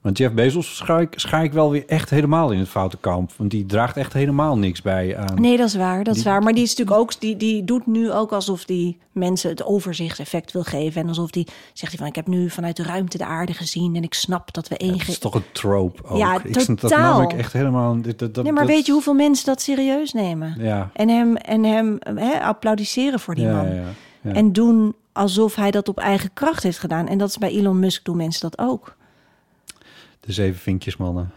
Want Jeff Bezos schaar ik, schaar ik wel weer echt helemaal in het foute kamp. Want die draagt echt helemaal niks bij aan... Nee, dat is waar, dat is Die- waar. Maar die is natuurlijk ook, die, die doet nu ook alsof die mensen het overzichtseffect wil geven. En alsof die zegt hij van, ik heb nu vanuit de ruimte de aarde gezien en ik snap dat we één. Dat ge- is toch een trope ook. Ja, ik, Dat totaal. nam ik echt helemaal... Dat, dat, nee, maar dat- weet je hoeveel mensen dat serieus nemen? Ja, En hem, en hem hè, applaudisseren voor die ja, man. ja, ja. En doen alsof hij dat op eigen kracht heeft gedaan. En dat is bij Elon Musk doen mensen dat ook. De zeven vinkjesmannen.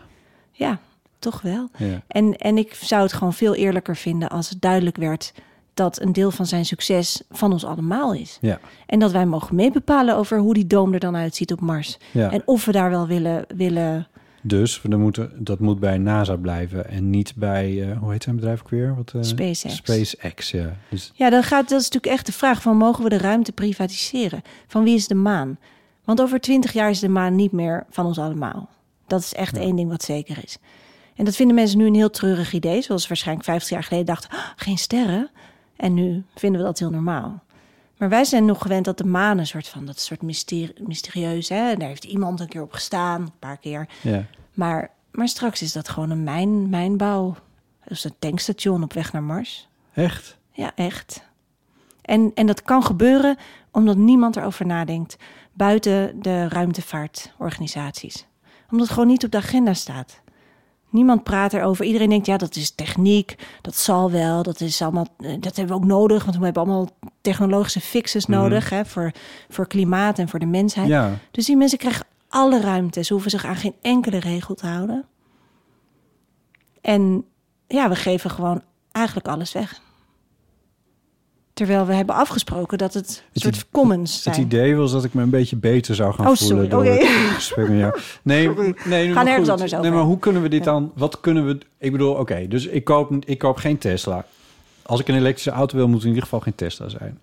Ja, toch wel. Ja. En, en ik zou het gewoon veel eerlijker vinden als het duidelijk werd dat een deel van zijn succes van ons allemaal is. Ja, En dat wij mogen meebepalen over hoe die doom er dan uitziet op Mars. ja. En of we daar wel willen, willen Dus we moeten, dat moet bij NASA blijven en niet bij, eh, hoe heet zijn bedrijf ook weer? Wat, eh, SpaceX. SpaceX, ja. Dus, Ja, dan gaat, dat is natuurlijk echt de vraag van mogen we de ruimte privatiseren? Van wie is de maan? Want over twintig jaar is de maan niet meer van ons allemaal. Dat is echt één ding wat zeker is. En dat vinden mensen nu een heel treurig idee. Zoals ze waarschijnlijk 50 jaar geleden dachten, "Ah, geen sterren. En nu vinden we dat heel normaal. Maar wij zijn nog gewend dat de maan een soort van, dat soort mysterie, mysterieus. Hè? Daar heeft iemand een keer op gestaan, een paar keer. ja. Maar, maar straks is dat gewoon een mijn, mijnbouw. Dus een tankstation op weg naar Mars. Echt? Ja, echt. En, en dat kan gebeuren omdat niemand erover nadenkt buiten de ruimtevaartorganisaties. Omdat het gewoon niet op de agenda staat. Niemand praat erover. Iedereen denkt, ja, dat is techniek. Dat zal wel. Dat is allemaal. eh, Dat hebben we ook nodig. Want we hebben allemaal technologische fixes Mhm. nodig. Hè, voor, voor klimaat en voor de mensheid. Ja, Dus die mensen krijgen alle ruimte. Ze hoeven zich aan geen enkele regel te houden. En ja, we geven gewoon eigenlijk alles weg. Terwijl we hebben afgesproken dat het een Het soort commons zijn. het idee was dat ik me een beetje beter zou gaan Oh, voelen. sorry. door Oké. het jou. Nee, nee goed. anders Nee, over. maar hoe kunnen we dit Ja. dan... Wat kunnen we... Ik bedoel, oké, dus ik koop, ik koop geen Tesla. Als ik een elektrische auto wil, moet het in ieder geval geen Tesla zijn.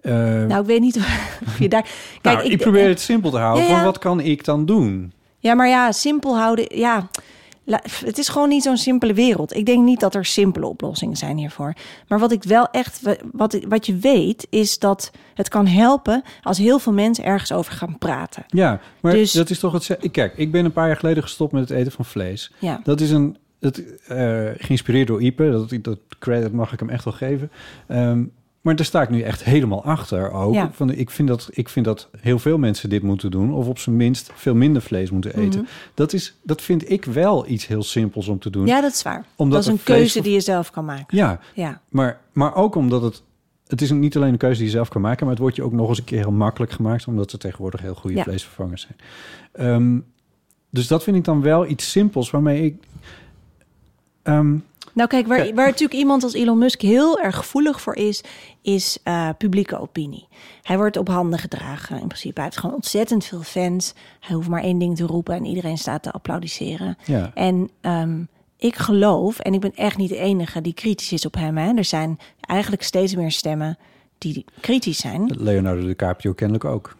Eh, Nou, ik weet niet of je daar. Kijk, nou, ik, probeer het simpel te houden. Ja, ja. Van wat kan ik dan doen? Ja, maar ja, simpel houden. Ja, het is gewoon niet zo'n simpele wereld. Ik denk niet dat er simpele oplossingen zijn hiervoor. Maar wat ik wel echt, wat, wat je weet, is dat het kan helpen als heel veel mensen ergens over gaan praten. Ja, maar Dus- dat is toch het... Kijk, ik ben een paar jaar geleden gestopt met het eten van vlees. Ja, Dat is een... Het, eh, geïnspireerd door Ipe, dat, dat credit mag ik hem echt wel geven. Ehm, maar daar sta ik nu echt helemaal achter ook. Ja. Van, ik, vind dat, ik vind dat heel veel mensen dit moeten doen. Of op zijn minst veel minder vlees moeten eten. Mhm. dat, is, dat vind ik wel iets heel simpels om te doen. ja dat is waar. Omdat dat is een keuze of- die je zelf kan maken. Ja, Ja, maar, maar ook omdat het... Het is niet alleen een keuze die je zelf kan maken... maar het wordt je ook nog eens een keer heel makkelijk gemaakt... omdat er tegenwoordig heel goede Ja. vleesvervangers zijn. Ehm, dus dat vind ik dan wel iets simpels waarmee ik... ehm, Nou kijk, waar, waar natuurlijk iemand als Elon Musk heel erg gevoelig voor is, is eh, publieke opinie. Hij wordt op handen gedragen in principe. Hij heeft gewoon ontzettend veel fans. Hij hoeft maar één ding te roepen en iedereen staat te applaudisseren. ja. En ehm, ik geloof, en ik ben echt niet de enige die kritisch is op hem. Hè. Er zijn eigenlijk steeds meer stemmen die kritisch zijn Leonardo DiCaprio kennelijk ook.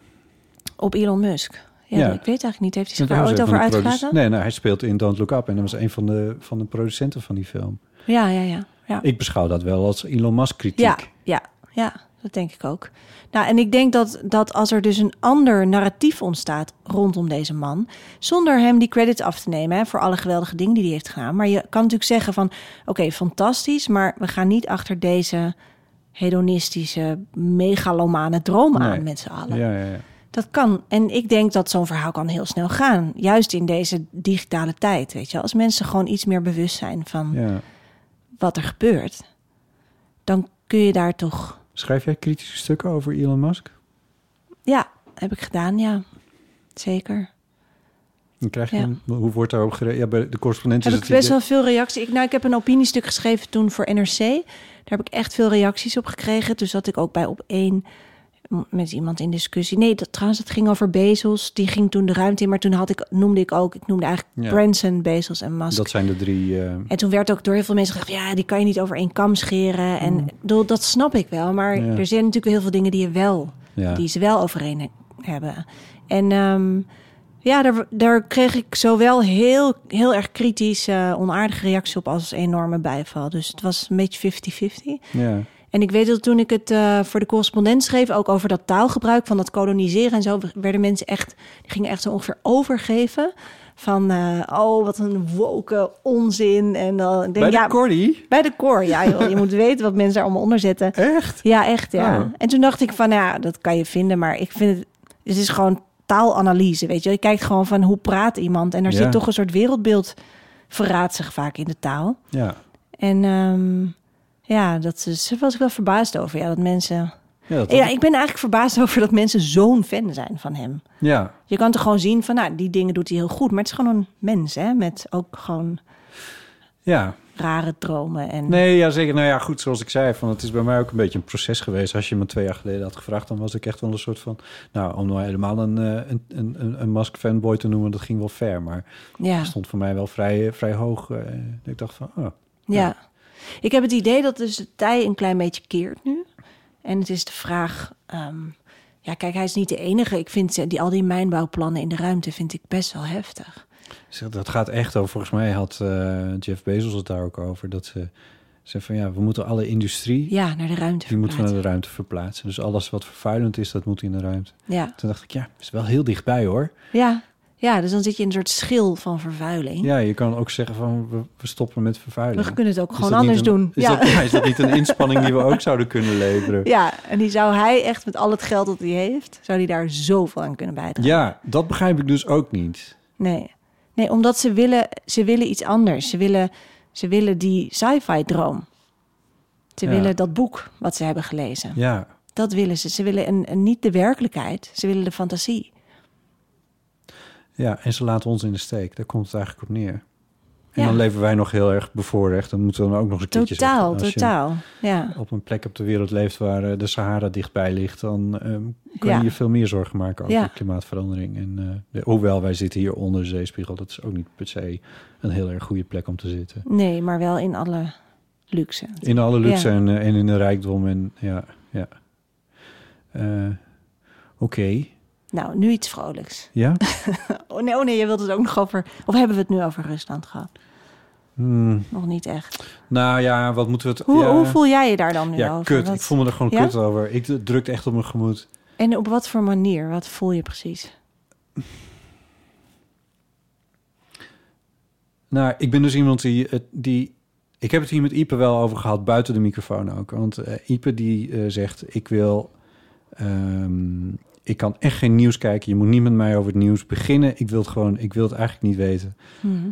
op Elon Musk. Ja, Ja. ik weet eigenlijk niet. Heeft hij zich daar ooit over uitgelaten? Nee, nou, hij speelt in Don't Look Up en dat was een van de, van de producenten van die film. Ja, ja, ja. ja. Ik beschouw dat wel als Elon Musk kritiek. Ja, ja, ja, dat denk ik ook. Nou, en ik denk dat, dat als er dus een ander narratief ontstaat rondom deze man, zonder hem die credits af te nemen hè, voor alle geweldige dingen die hij heeft gedaan. Maar je kan natuurlijk zeggen van, oké, fantastisch, maar we gaan niet achter deze hedonistische, megalomane droom Nee. aan met z'n allen. Ja, ja, ja. Dat kan. En ik denk dat zo'n verhaal kan heel snel gaan. Juist in deze digitale tijd, weet je. Als mensen gewoon iets meer bewust zijn van ja. wat er gebeurt, dan kun je daar toch Schrijf jij kritische stukken over Elon Musk? Ja, heb ik gedaan, ja. Zeker. Dan krijg je Ja. een- hoe wordt daarop gereageerd? Ja, bij de correspondent is Heb ik best wel veel reacties. Ik, nou, ik heb een opiniestuk geschreven toen voor NRC. Daar heb ik echt veel reacties op gekregen. Toen zat ik ook bij op één met iemand in discussie. Nee, dat, trouwens, het ging over Bezos. Die ging toen de ruimte in. Maar toen had ik, noemde ik ook, ik noemde eigenlijk Ja. Branson, Bezos en Musk. Dat zijn de drie... eh, En toen werd ook door heel veel mensen gezegd... ja, die kan je niet over één kam scheren. En Mm. bedoel, dat snap ik wel. Maar Ja. er zijn natuurlijk heel veel dingen die je wel ja. die ze wel overeen he- hebben. En ehm, ja, daar, daar kreeg ik zowel heel, heel erg kritisch, onaardige reacties op als enorme bijval. Dus het was een beetje 50-50. ja. En ik weet dat toen ik het eh, voor de correspondent schreef, ook over dat taalgebruik van dat koloniseren en zo, werden mensen echt, die gingen echt zo ongeveer overgeven. Van, eh, oh, wat een woke onzin. En dan denk Bij de ja, Cordy? bij de core, ja, joh, je moet weten wat mensen daar allemaal onder zetten. Echt? Ja, echt, ja. Oh. En toen dacht ik van, ja, dat kan je vinden, maar ik vind het, het is gewoon taalanalyse, weet je. Je kijkt gewoon van hoe praat iemand en er Ja. zit toch een soort wereldbeeld verraadt zich vaak in de taal. Ja. En ehm, ja, dat is, daar was ik wel verbaasd over, ja, dat mensen... Ja, dat Ja, ik ben eigenlijk verbaasd over dat mensen zo'n fan zijn van hem. ja. Je kan toch gewoon zien van, nou, die dingen doet hij heel goed, maar het is gewoon een mens, hè, met ook gewoon ja. rare dromen en... Nee, ja, zeker. Nou ja, goed, zoals ik zei, van, het is bij mij ook een beetje een proces geweest. Als je me twee jaar geleden had gevraagd, dan was ik echt wel een soort van... Nou, om nou helemaal een, eh, een, een, een, fanboy te noemen, dat ging wel ver. Maar ja. het stond voor mij wel vrij, vrij hoog. eh. ik dacht van, oh, Ja. Ik heb het idee dat dus de tij een klein beetje keert nu. En het is de vraag... ehm, ja, kijk, hij is niet de enige. Ik vind ze- die, al die mijnbouwplannen in de ruimte vind ik best wel heftig. Zeg, Dat gaat echt over, volgens mij had eh, Jeff Bezos het daar ook over, dat ze zei van ja, we moeten alle industrie, Ja, naar de ruimte die moeten we naar de ruimte verplaatsen. Dus alles wat vervuilend is, dat moet in de ruimte. Ja. Toen dacht ik, ja, is wel heel dichtbij hoor. Ja. Ja, dus dan zit je in een soort schil van vervuiling. Ja, je kan ook zeggen van we, stoppen met vervuiling. We kunnen het ook gewoon anders een- doen. Is, Ja. dat, ja, is dat niet een inspanning die we ook zouden kunnen leveren? ja, en die zou hij echt met al het geld dat hij heeft... zou hij daar zoveel aan kunnen bijdragen. Ja, dat begrijp ik dus ook niet. Nee. Nee, omdat ze willen, ze willen iets anders. Ze willen, ze willen die sci-fi droom. Ze Ja. willen dat boek wat ze hebben gelezen. Ja, Dat willen ze. Ze willen een, een- niet de werkelijkheid. Ze willen de fantasie. Ja, en ze laten ons in de steek. Daar komt het eigenlijk op neer. En Ja. dan leven wij nog heel erg bevoorrecht. Dan moeten we dan ook nog eens een keertje Totaal, zeggen. Als je totaal. Ja. op een plek op de wereld leeft waar eh, de Sahara dichtbij ligt... dan ehm kun Ja. je je veel meer zorgen maken over Ja. klimaatverandering. En, eh, de- hoewel wij zitten hier onder de zeespiegel... dat is ook niet per se een heel erg goede plek om te zitten. Nee, maar wel in alle luxe. In alle luxe en, eh, en in de rijkdom. En, ja, ja. Oké, Nou, nu iets vrolijks. ja? Oh nee, oh nee, je wilt het ook nog over... Of hebben we het nu over Rusland gehad? Hmm, Nog niet echt. nou ja, wat moeten we het... Hoe, ja, hoe voel jij je daar dan nu Ja, over? kut. Wat- Ik voel me er gewoon Ja? kut over. Ik drukt echt op mijn gemoed. En op wat voor manier? Wat voel je precies? Nou, ik ben dus iemand die, het- die... Ik heb het hier met Ipe wel over gehad, buiten de microfoon ook. Want eh Ipe die eh, zegt, ik wil... ehm, ik kan echt geen nieuws kijken. Je moet niet met mij over het nieuws beginnen. Ik wil het gewoon... Ik wil het eigenlijk niet weten. Mhm.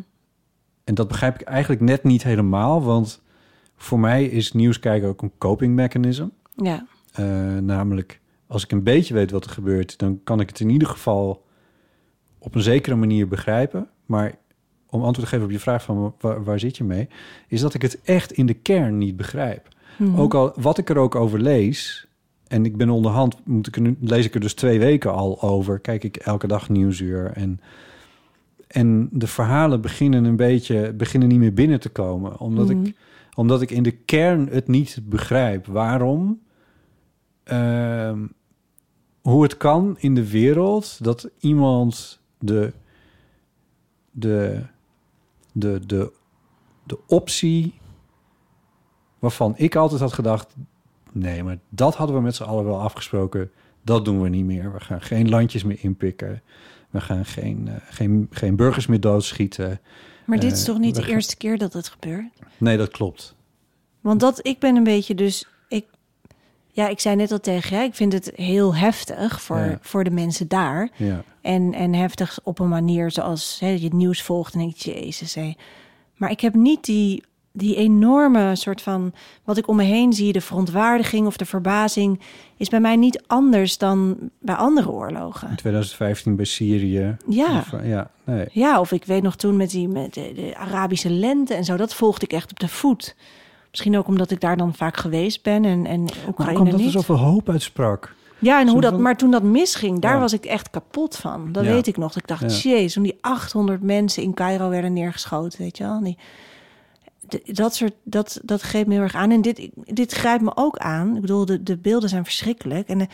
En dat begrijp ik eigenlijk net niet helemaal. Want voor mij is nieuws kijken ook een coping mechanism. Ja, Eh, namelijk, als ik een beetje weet wat er gebeurt, dan kan ik het in ieder geval op een zekere manier begrijpen. Maar om antwoord te geven op je vraag van waar, waar zit je mee, is dat ik het echt in de kern niet begrijp. Mhm. Ook al wat ik er ook over lees, en ik ben onderhand, moet ik nu, lees ik er dus twee weken al over, kijk ik elke dag nieuwsuur en en de verhalen beginnen een beetje beginnen niet meer binnen te komen, omdat Mhm. ik omdat ik in de kern het niet begrijp. Waarom? Ehm, hoe het kan in de wereld dat iemand de, de, de, de, de optie waarvan ik altijd had gedacht: nee, maar dat hadden we met z'n allen wel afgesproken. Dat doen we niet meer. We gaan geen landjes meer inpikken. We gaan geen, eh, geen, geen burgers meer doodschieten. maar dit eh, is toch niet de gaan- eerste keer dat het gebeurt? Nee, dat klopt. Want dat, ik ben een beetje dus... Ik, ja, ik zei net al tegen jij, ik vind het heel heftig voor, Ja. voor de mensen daar. Ja. En, en heftig op een manier zoals hè, je het nieuws volgt en denk je, jezus. Hé. Maar ik heb niet die, die enorme soort van... Wat ik om me heen zie, de verontwaardiging of de verbazing... is bij mij niet anders dan bij andere oorlogen. In 2015 bij Syrië. Ja. Of, eh, ja, nee. Ja, of ik weet nog toen met die met de, de Arabische lente en zo, dat volgde ik echt op de voet. Misschien ook omdat ik daar dan vaak geweest ben en, en Maar Oekraïne ook omdat er niet. zoveel hoop uitsprak. Ja, en hoe dat, maar toen dat misging, daar Ja. was ik echt kapot van. Dat Ja. weet ik nog. Ik dacht, Ja. toen die 800 mensen in Cairo werden neergeschoten, weet je wel. Die, dat soort, dat, dat greep me heel erg aan. En dit, dit grijpt me ook aan. Ik bedoel, de, de beelden zijn verschrikkelijk. En, eh,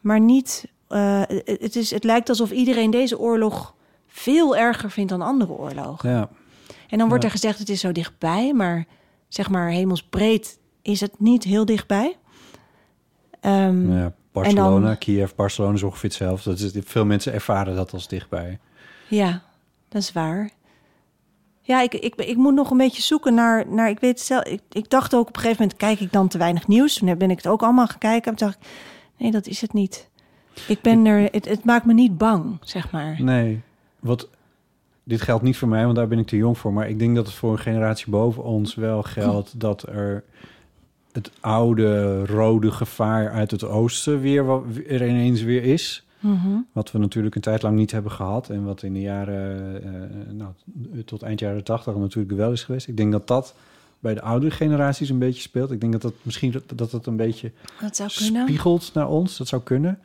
maar niet, eh, het, is, het lijkt alsof iedereen deze oorlog veel erger vindt dan andere oorlogen. Ja. En dan wordt Ja. er gezegd het is zo dichtbij, maar zeg maar hemelsbreed is het niet heel dichtbij. Nou ja, Barcelona, dan- Kiev, Barcelona is ongeveer hetzelfde. Dat is, veel mensen ervaren dat als dichtbij. Ja, dat is waar. Ja, ik, ik, ik moet nog een beetje zoeken naar, naar ik weet zelf. Ik, ik dacht ook op een gegeven moment, kijk ik dan te weinig nieuws? Toen ben ik het ook allemaal gaan kijken. En toen dacht ik, nee, dat is het niet. Ik ben er, het, het maakt me niet bang, zeg maar. Nee, wat, dit geldt niet voor mij, want daar ben ik te jong voor. Maar ik denk dat het voor een generatie boven ons wel geldt dat er het oude rode gevaar uit het oosten weer, er ineens weer is. Mhm. Wat we natuurlijk een tijd lang niet hebben gehad. En wat in de jaren, eh, nou, tot eind jaren tachtig natuurlijk wel is geweest. Ik denk dat dat bij de oudere generaties een beetje speelt. Ik denk dat dat misschien dat, dat het een beetje Dat zou spiegelt naar ons. Dat zou kunnen.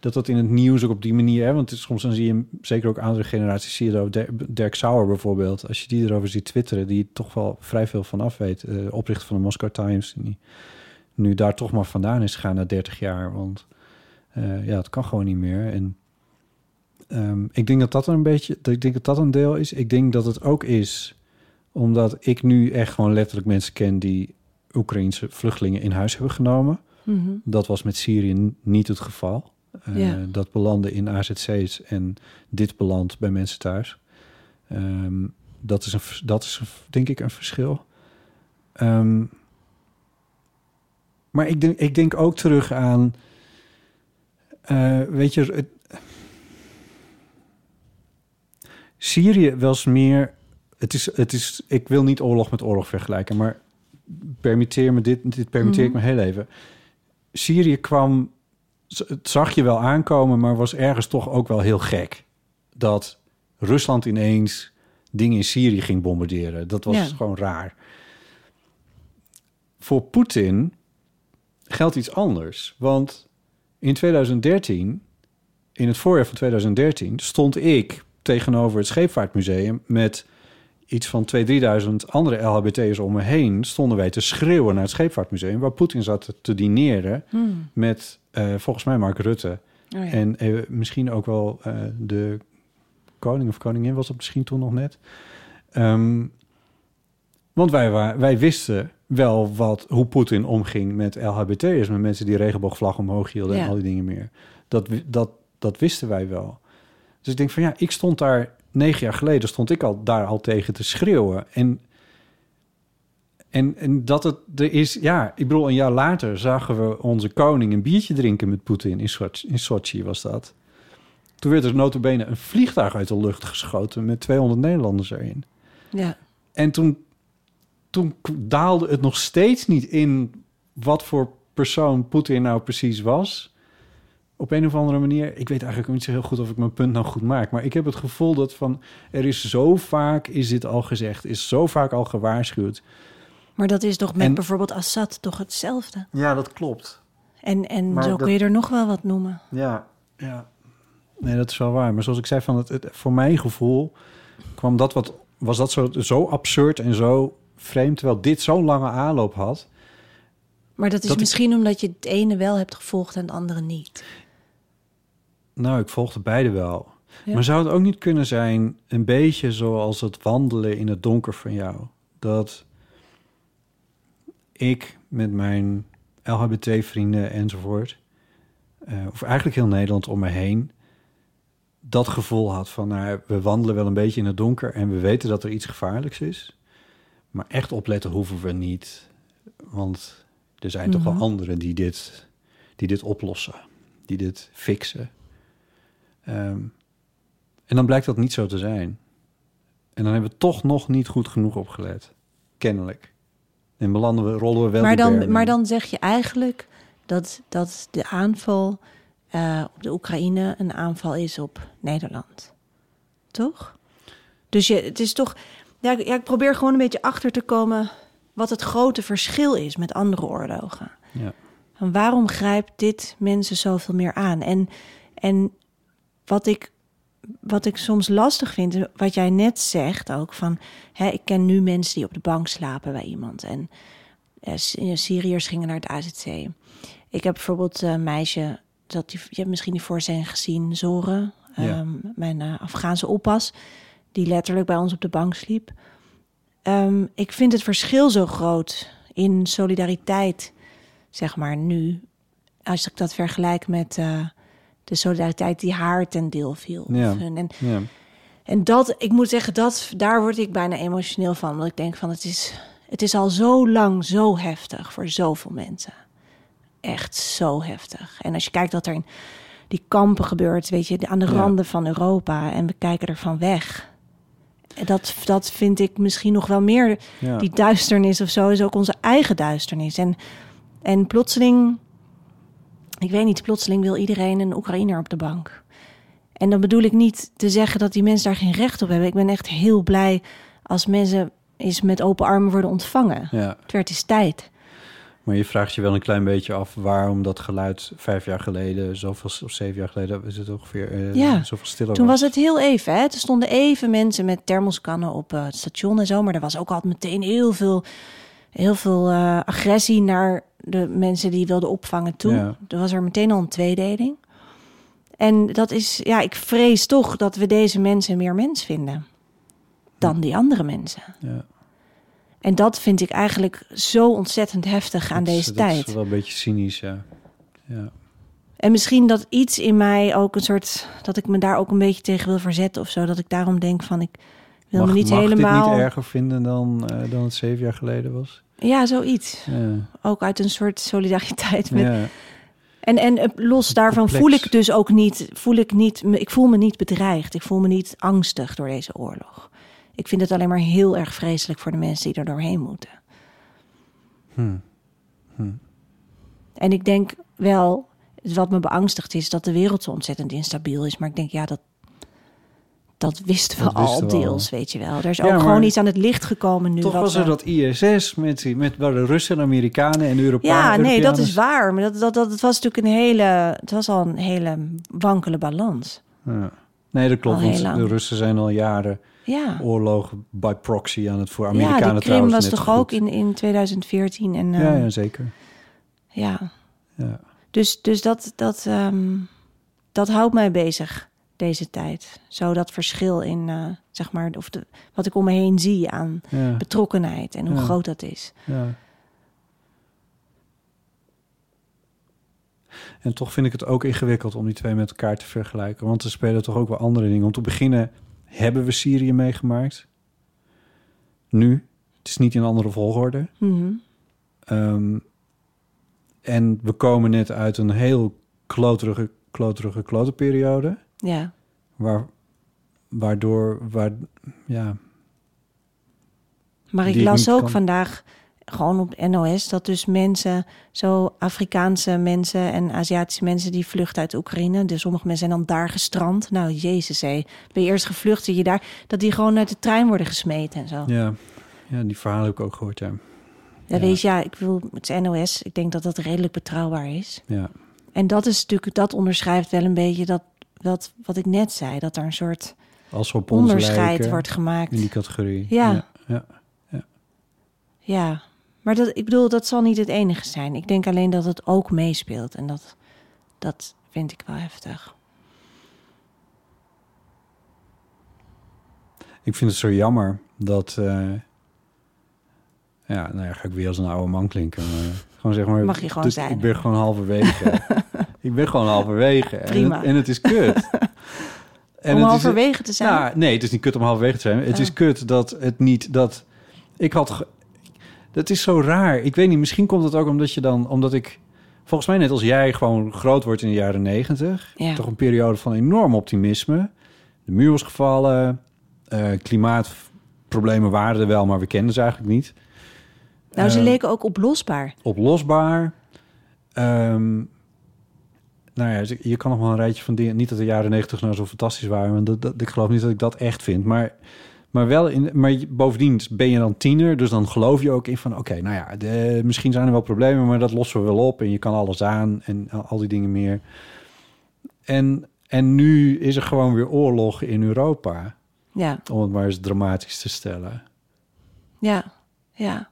Dat dat in het nieuws ook op die manier... Hè, want het soms dan zie je, zeker ook oudere generaties... zie je dat Dirk, Dirk Sauer bijvoorbeeld... als je die erover ziet twitteren... die toch wel vrij veel van af weet. eh, oprichter van de Moscow Times... die nu daar toch maar vandaan is gegaan na 30 jaar. Want eh, ja, het kan gewoon niet meer. En ehm, ik denk dat dat een beetje... Dat, ik denk dat dat een deel is. Ik denk dat het ook is... omdat ik nu echt gewoon letterlijk mensen ken... die Oekraïense vluchtelingen in huis hebben genomen... Mhm. Dat was met Syrië niet het geval. Eh, Ja. Dat belandde in AZC's en dit belandt bij mensen thuis. Ehm, dat, is een, dat is denk ik een verschil. Ehm, maar ik denk, ik denk ook terug aan... eh, weet je... Het, Syrië was meer... Het is, het is, ik wil niet oorlog met oorlog vergelijken, maar permitteer me dit, dit permitteer ik me heel even. Syrië kwam, het zag je wel aankomen, maar was ergens toch ook wel heel gek. Dat Rusland ineens dingen in Syrië ging bombarderen. Dat was Ja. gewoon raar. Voor Poetin geldt iets anders. Want in 2013, in het voorjaar van 2013, stond ik tegenover het Scheepvaartmuseum met iets van 2.000, 3.000 andere LHBT'ers om me heen. Stonden wij te schreeuwen naar het Scheepvaartmuseum, waar Poetin zat te dineren Hmm. met eh, volgens mij Mark Rutte. Oh ja. En eh, misschien ook wel eh, de koning of koningin was dat misschien toen nog net. Ehm, want wij, wij wisten wel wat, hoe Poetin omging met LHBT'ers, met mensen die regenboogvlag omhoog hielden en al die dingen meer. Dat, dat, dat wisten wij wel. Dus ik denk van ja, ik stond daar negen jaar geleden, stond ik al daar al tegen te schreeuwen. En, en, en dat het er is, ja, ik bedoel, een jaar later zagen we onze koning een biertje drinken met Poetin in Sochi, in Sochi was dat. Toen werd er notabene een vliegtuig uit de lucht geschoten met 200 Nederlanders erin. ja. En toen, toen daalde het nog steeds niet in wat voor persoon Poetin nou precies was. Op een of andere manier. Ik weet eigenlijk niet zo heel goed of ik mijn punt nou goed maak. Maar ik heb het gevoel dat van er is zo vaak is dit al gezegd, is zo vaak al gewaarschuwd. Maar dat is toch met En- bijvoorbeeld Assad toch hetzelfde? Ja, dat klopt. En, en Maar zo dat- kun je er nog wel wat noemen. Ja, ja. Nee, dat is wel waar. Maar zoals ik zei, van het, het- voor mijn gevoel kwam dat wat, was dat zo, zo absurd en zo vreemd, terwijl dit zo'n lange aanloop had. Maar dat is Dat ik- misschien omdat je het ene wel hebt gevolgd en het andere niet. Nou, ik volgde beide wel. Ja. Maar zou het ook niet kunnen zijn, een beetje zoals het wandelen in het donker van jou? Dat ik met mijn LHBT-vrienden enzovoort, eh, of eigenlijk heel Nederland om me heen, dat gevoel had van, nou, we wandelen wel een beetje in het donker en we weten dat er iets gevaarlijks is. Maar echt opletten hoeven we niet. Want er zijn toch Mhm. wel anderen die dit, die dit oplossen, die dit fixen. Ehm, en dan blijkt dat niet zo te zijn. En dan hebben we toch nog niet goed genoeg opgelet. Kennelijk. En belanden we, rollen we wel Maar dan, maar dan zeg je eigenlijk dat, dat de aanval eh, op de Oekraïne een aanval is op Nederland. Toch? Dus je, het is toch. Ja, ik- ja, ik probeer gewoon een beetje achter te komen wat het grote verschil is met andere oorlogen. Ja. En waarom grijpt dit mensen zoveel meer aan? En, en wat, ik, wat ik soms lastig vind, wat jij net zegt ook, van hè, ik ken nu mensen die op de bank slapen bij iemand. En eh, Sy- Syriërs gingen naar het AZC. Ik heb bijvoorbeeld een meisje, dat die, je hebt misschien die voorstelling gezien, Zoren, Ja. ehm, mijn eh, Afghaanse oppas, die letterlijk bij ons op de bank sliep. Ehm, ik vind het verschil zo groot in solidariteit, zeg maar nu, als ik dat vergelijk met eh, de solidariteit die haar ten deel viel. Ja. Of hun. En, Ja. en dat, ik moet zeggen, dat, daar word ik bijna emotioneel van. Want ik denk van, het is, het is al zo lang zo heftig voor zoveel mensen. Echt zo heftig. En als je kijkt wat er in die kampen gebeurt, weet je, aan de Ja. randen van Europa. En we kijken ervan weg. Dat, dat vind ik misschien nog wel meer Ja. die duisternis of zo is ook onze eigen duisternis. En, en plotseling, ik weet niet, plotseling wil iedereen een Oekraïner op de bank. En dan bedoel ik niet te zeggen dat die mensen daar geen recht op hebben. Ik ben echt heel blij als mensen eens met open armen worden ontvangen. ja. Het werd eens tijd. Maar je vraagt je wel een klein beetje af waarom dat geluid vijf jaar geleden, zoveel of zeven jaar geleden, is het ongeveer Ja. zoveel stiller Toen was het heel even. Hè? Er stonden even mensen met thermoskannen op eh, het station en zo. Maar er was ook altijd meteen heel veel, heel veel eh, agressie naar de mensen die wilden opvangen toe. Ja. Er was er meteen al een tweedeling. En dat is, ja, ik vrees toch dat we deze mensen meer mens vinden dan die andere mensen. Ja. En dat vind ik eigenlijk zo ontzettend heftig aan Dat deze dat tijd. is wel een beetje cynisch, ja. ja. En misschien dat iets in mij ook een soort, dat ik me daar ook een beetje tegen wil verzetten of zo. Dat ik daarom denk van, ik wil mag me niet mag helemaal... dit niet erger vinden dan, eh, dan het zeven jaar geleden was? Ja, zoiets. Ja. Ook uit een soort solidariteit met... ja. En, en eh, los daarvan complex. voel ik dus ook niet, voel ik niet, ik voel me niet bedreigd. Ik voel me niet angstig door deze oorlog. Ik vind het alleen maar heel erg vreselijk voor de mensen die er doorheen moeten. Hmm. Hmm. En ik denk wel, wat me beangstigt is dat de wereld zo ontzettend instabiel is. Maar ik denk, ja, dat, dat wisten we Dat al wisten we al. deels, weet je wel. Er is Ja, ook gewoon iets aan het licht gekomen nu. Toch was er we- dat ISS met, die- met waar de Russen en Amerikanen en Europeanen. Ja, nee, dat is waar. Maar dat, dat, dat, het was natuurlijk een hele, het was al een hele wankele balans. Ja. Nee, dat klopt. Want de Russen zijn al jaren Ja. oorlogen by proxy aan het voor Ja, Amerikanen die Krim trouwens was toch ook in, in 2014. En, Ja, ehm, ja, zeker. ja. Ja. Dus, dus dat, dat, ehm, dat houdt mij bezig deze tijd. Zo dat verschil in, eh, zeg maar, of de, wat ik om me heen zie aan Ja. betrokkenheid en hoe Ja. groot dat is. Ja. En toch vind ik het ook ingewikkeld om die twee met elkaar te vergelijken. Want er spelen toch ook wel andere dingen. Om te beginnen hebben we Syrië meegemaakt. Nu. Het is niet in een andere volgorde. Mhm. Ehm, en we komen net uit een heel kloterige, kloterige, klote periode. Ja, Waar, waardoor, waar, ja, maar ik las ook kan- vandaag gewoon op NOS dat dus mensen, zo Afrikaanse mensen en Aziatische mensen die vluchten uit Oekraïne, dus sommige mensen zijn dan daar gestrand. Nou, jezus hé, ben je eerst gevlucht, zit je daar, dat die gewoon uit de trein worden gesmeten en zo. ja, ja, die verhalen heb ik ook gehoord, ja. Ja, Ja. weet je, ja, ik wil het is NOS. Ik denk dat dat redelijk betrouwbaar is. ja. En dat is natuurlijk, dat onderschrijft wel een beetje dat, dat wat ik net zei, dat er een soort Als op onderscheid lijken, wordt gemaakt. in die categorie. Ja. ja, ja. Ja, maar dat, ik bedoel, dat zal niet het enige zijn. Ik denk alleen dat het ook meespeelt en dat, dat vind ik wel heftig. Ik vind het zo jammer dat... eh, ja, nou ja, ga ik weer als een oude man klinken. Maar gewoon zeg maar... Mag je gewoon dit- zijn, Ik ben gewoon halverwege. ik ben gewoon halverwege. En Prima. het, en het is kut. En Om halverwege te zijn. Nou, nee, het is niet kut om halverwege te zijn. Het Oh. is kut dat het niet... Dat, ik had... Dat is zo raar. Ik weet niet, misschien komt het ook omdat je dan... Omdat ik... Volgens mij net als jij gewoon groot wordt in de jaren negentig. Ja. Toch een periode van enorm optimisme. De muur was gevallen. eh, klimaatproblemen waren er wel, maar we kenden ze eigenlijk niet. nou, ze Eh, leken ook oplosbaar. oplosbaar. Ehm, nou ja, dus je kan nog wel een rijtje van dingen. Niet dat de jaren negentig nou zo fantastisch waren, want dat, dat, ik geloof niet dat ik dat echt vind. Maar, maar wel in. Maar bovendien ben je dan tiener, dus dan geloof je ook in van: oké, nou ja, de, misschien zijn er wel problemen, maar dat lossen we wel op en je kan alles aan en al- al die dingen meer. En, en nu is er gewoon weer oorlog in Europa, Ja, om het maar eens dramatisch te stellen. ja, ja.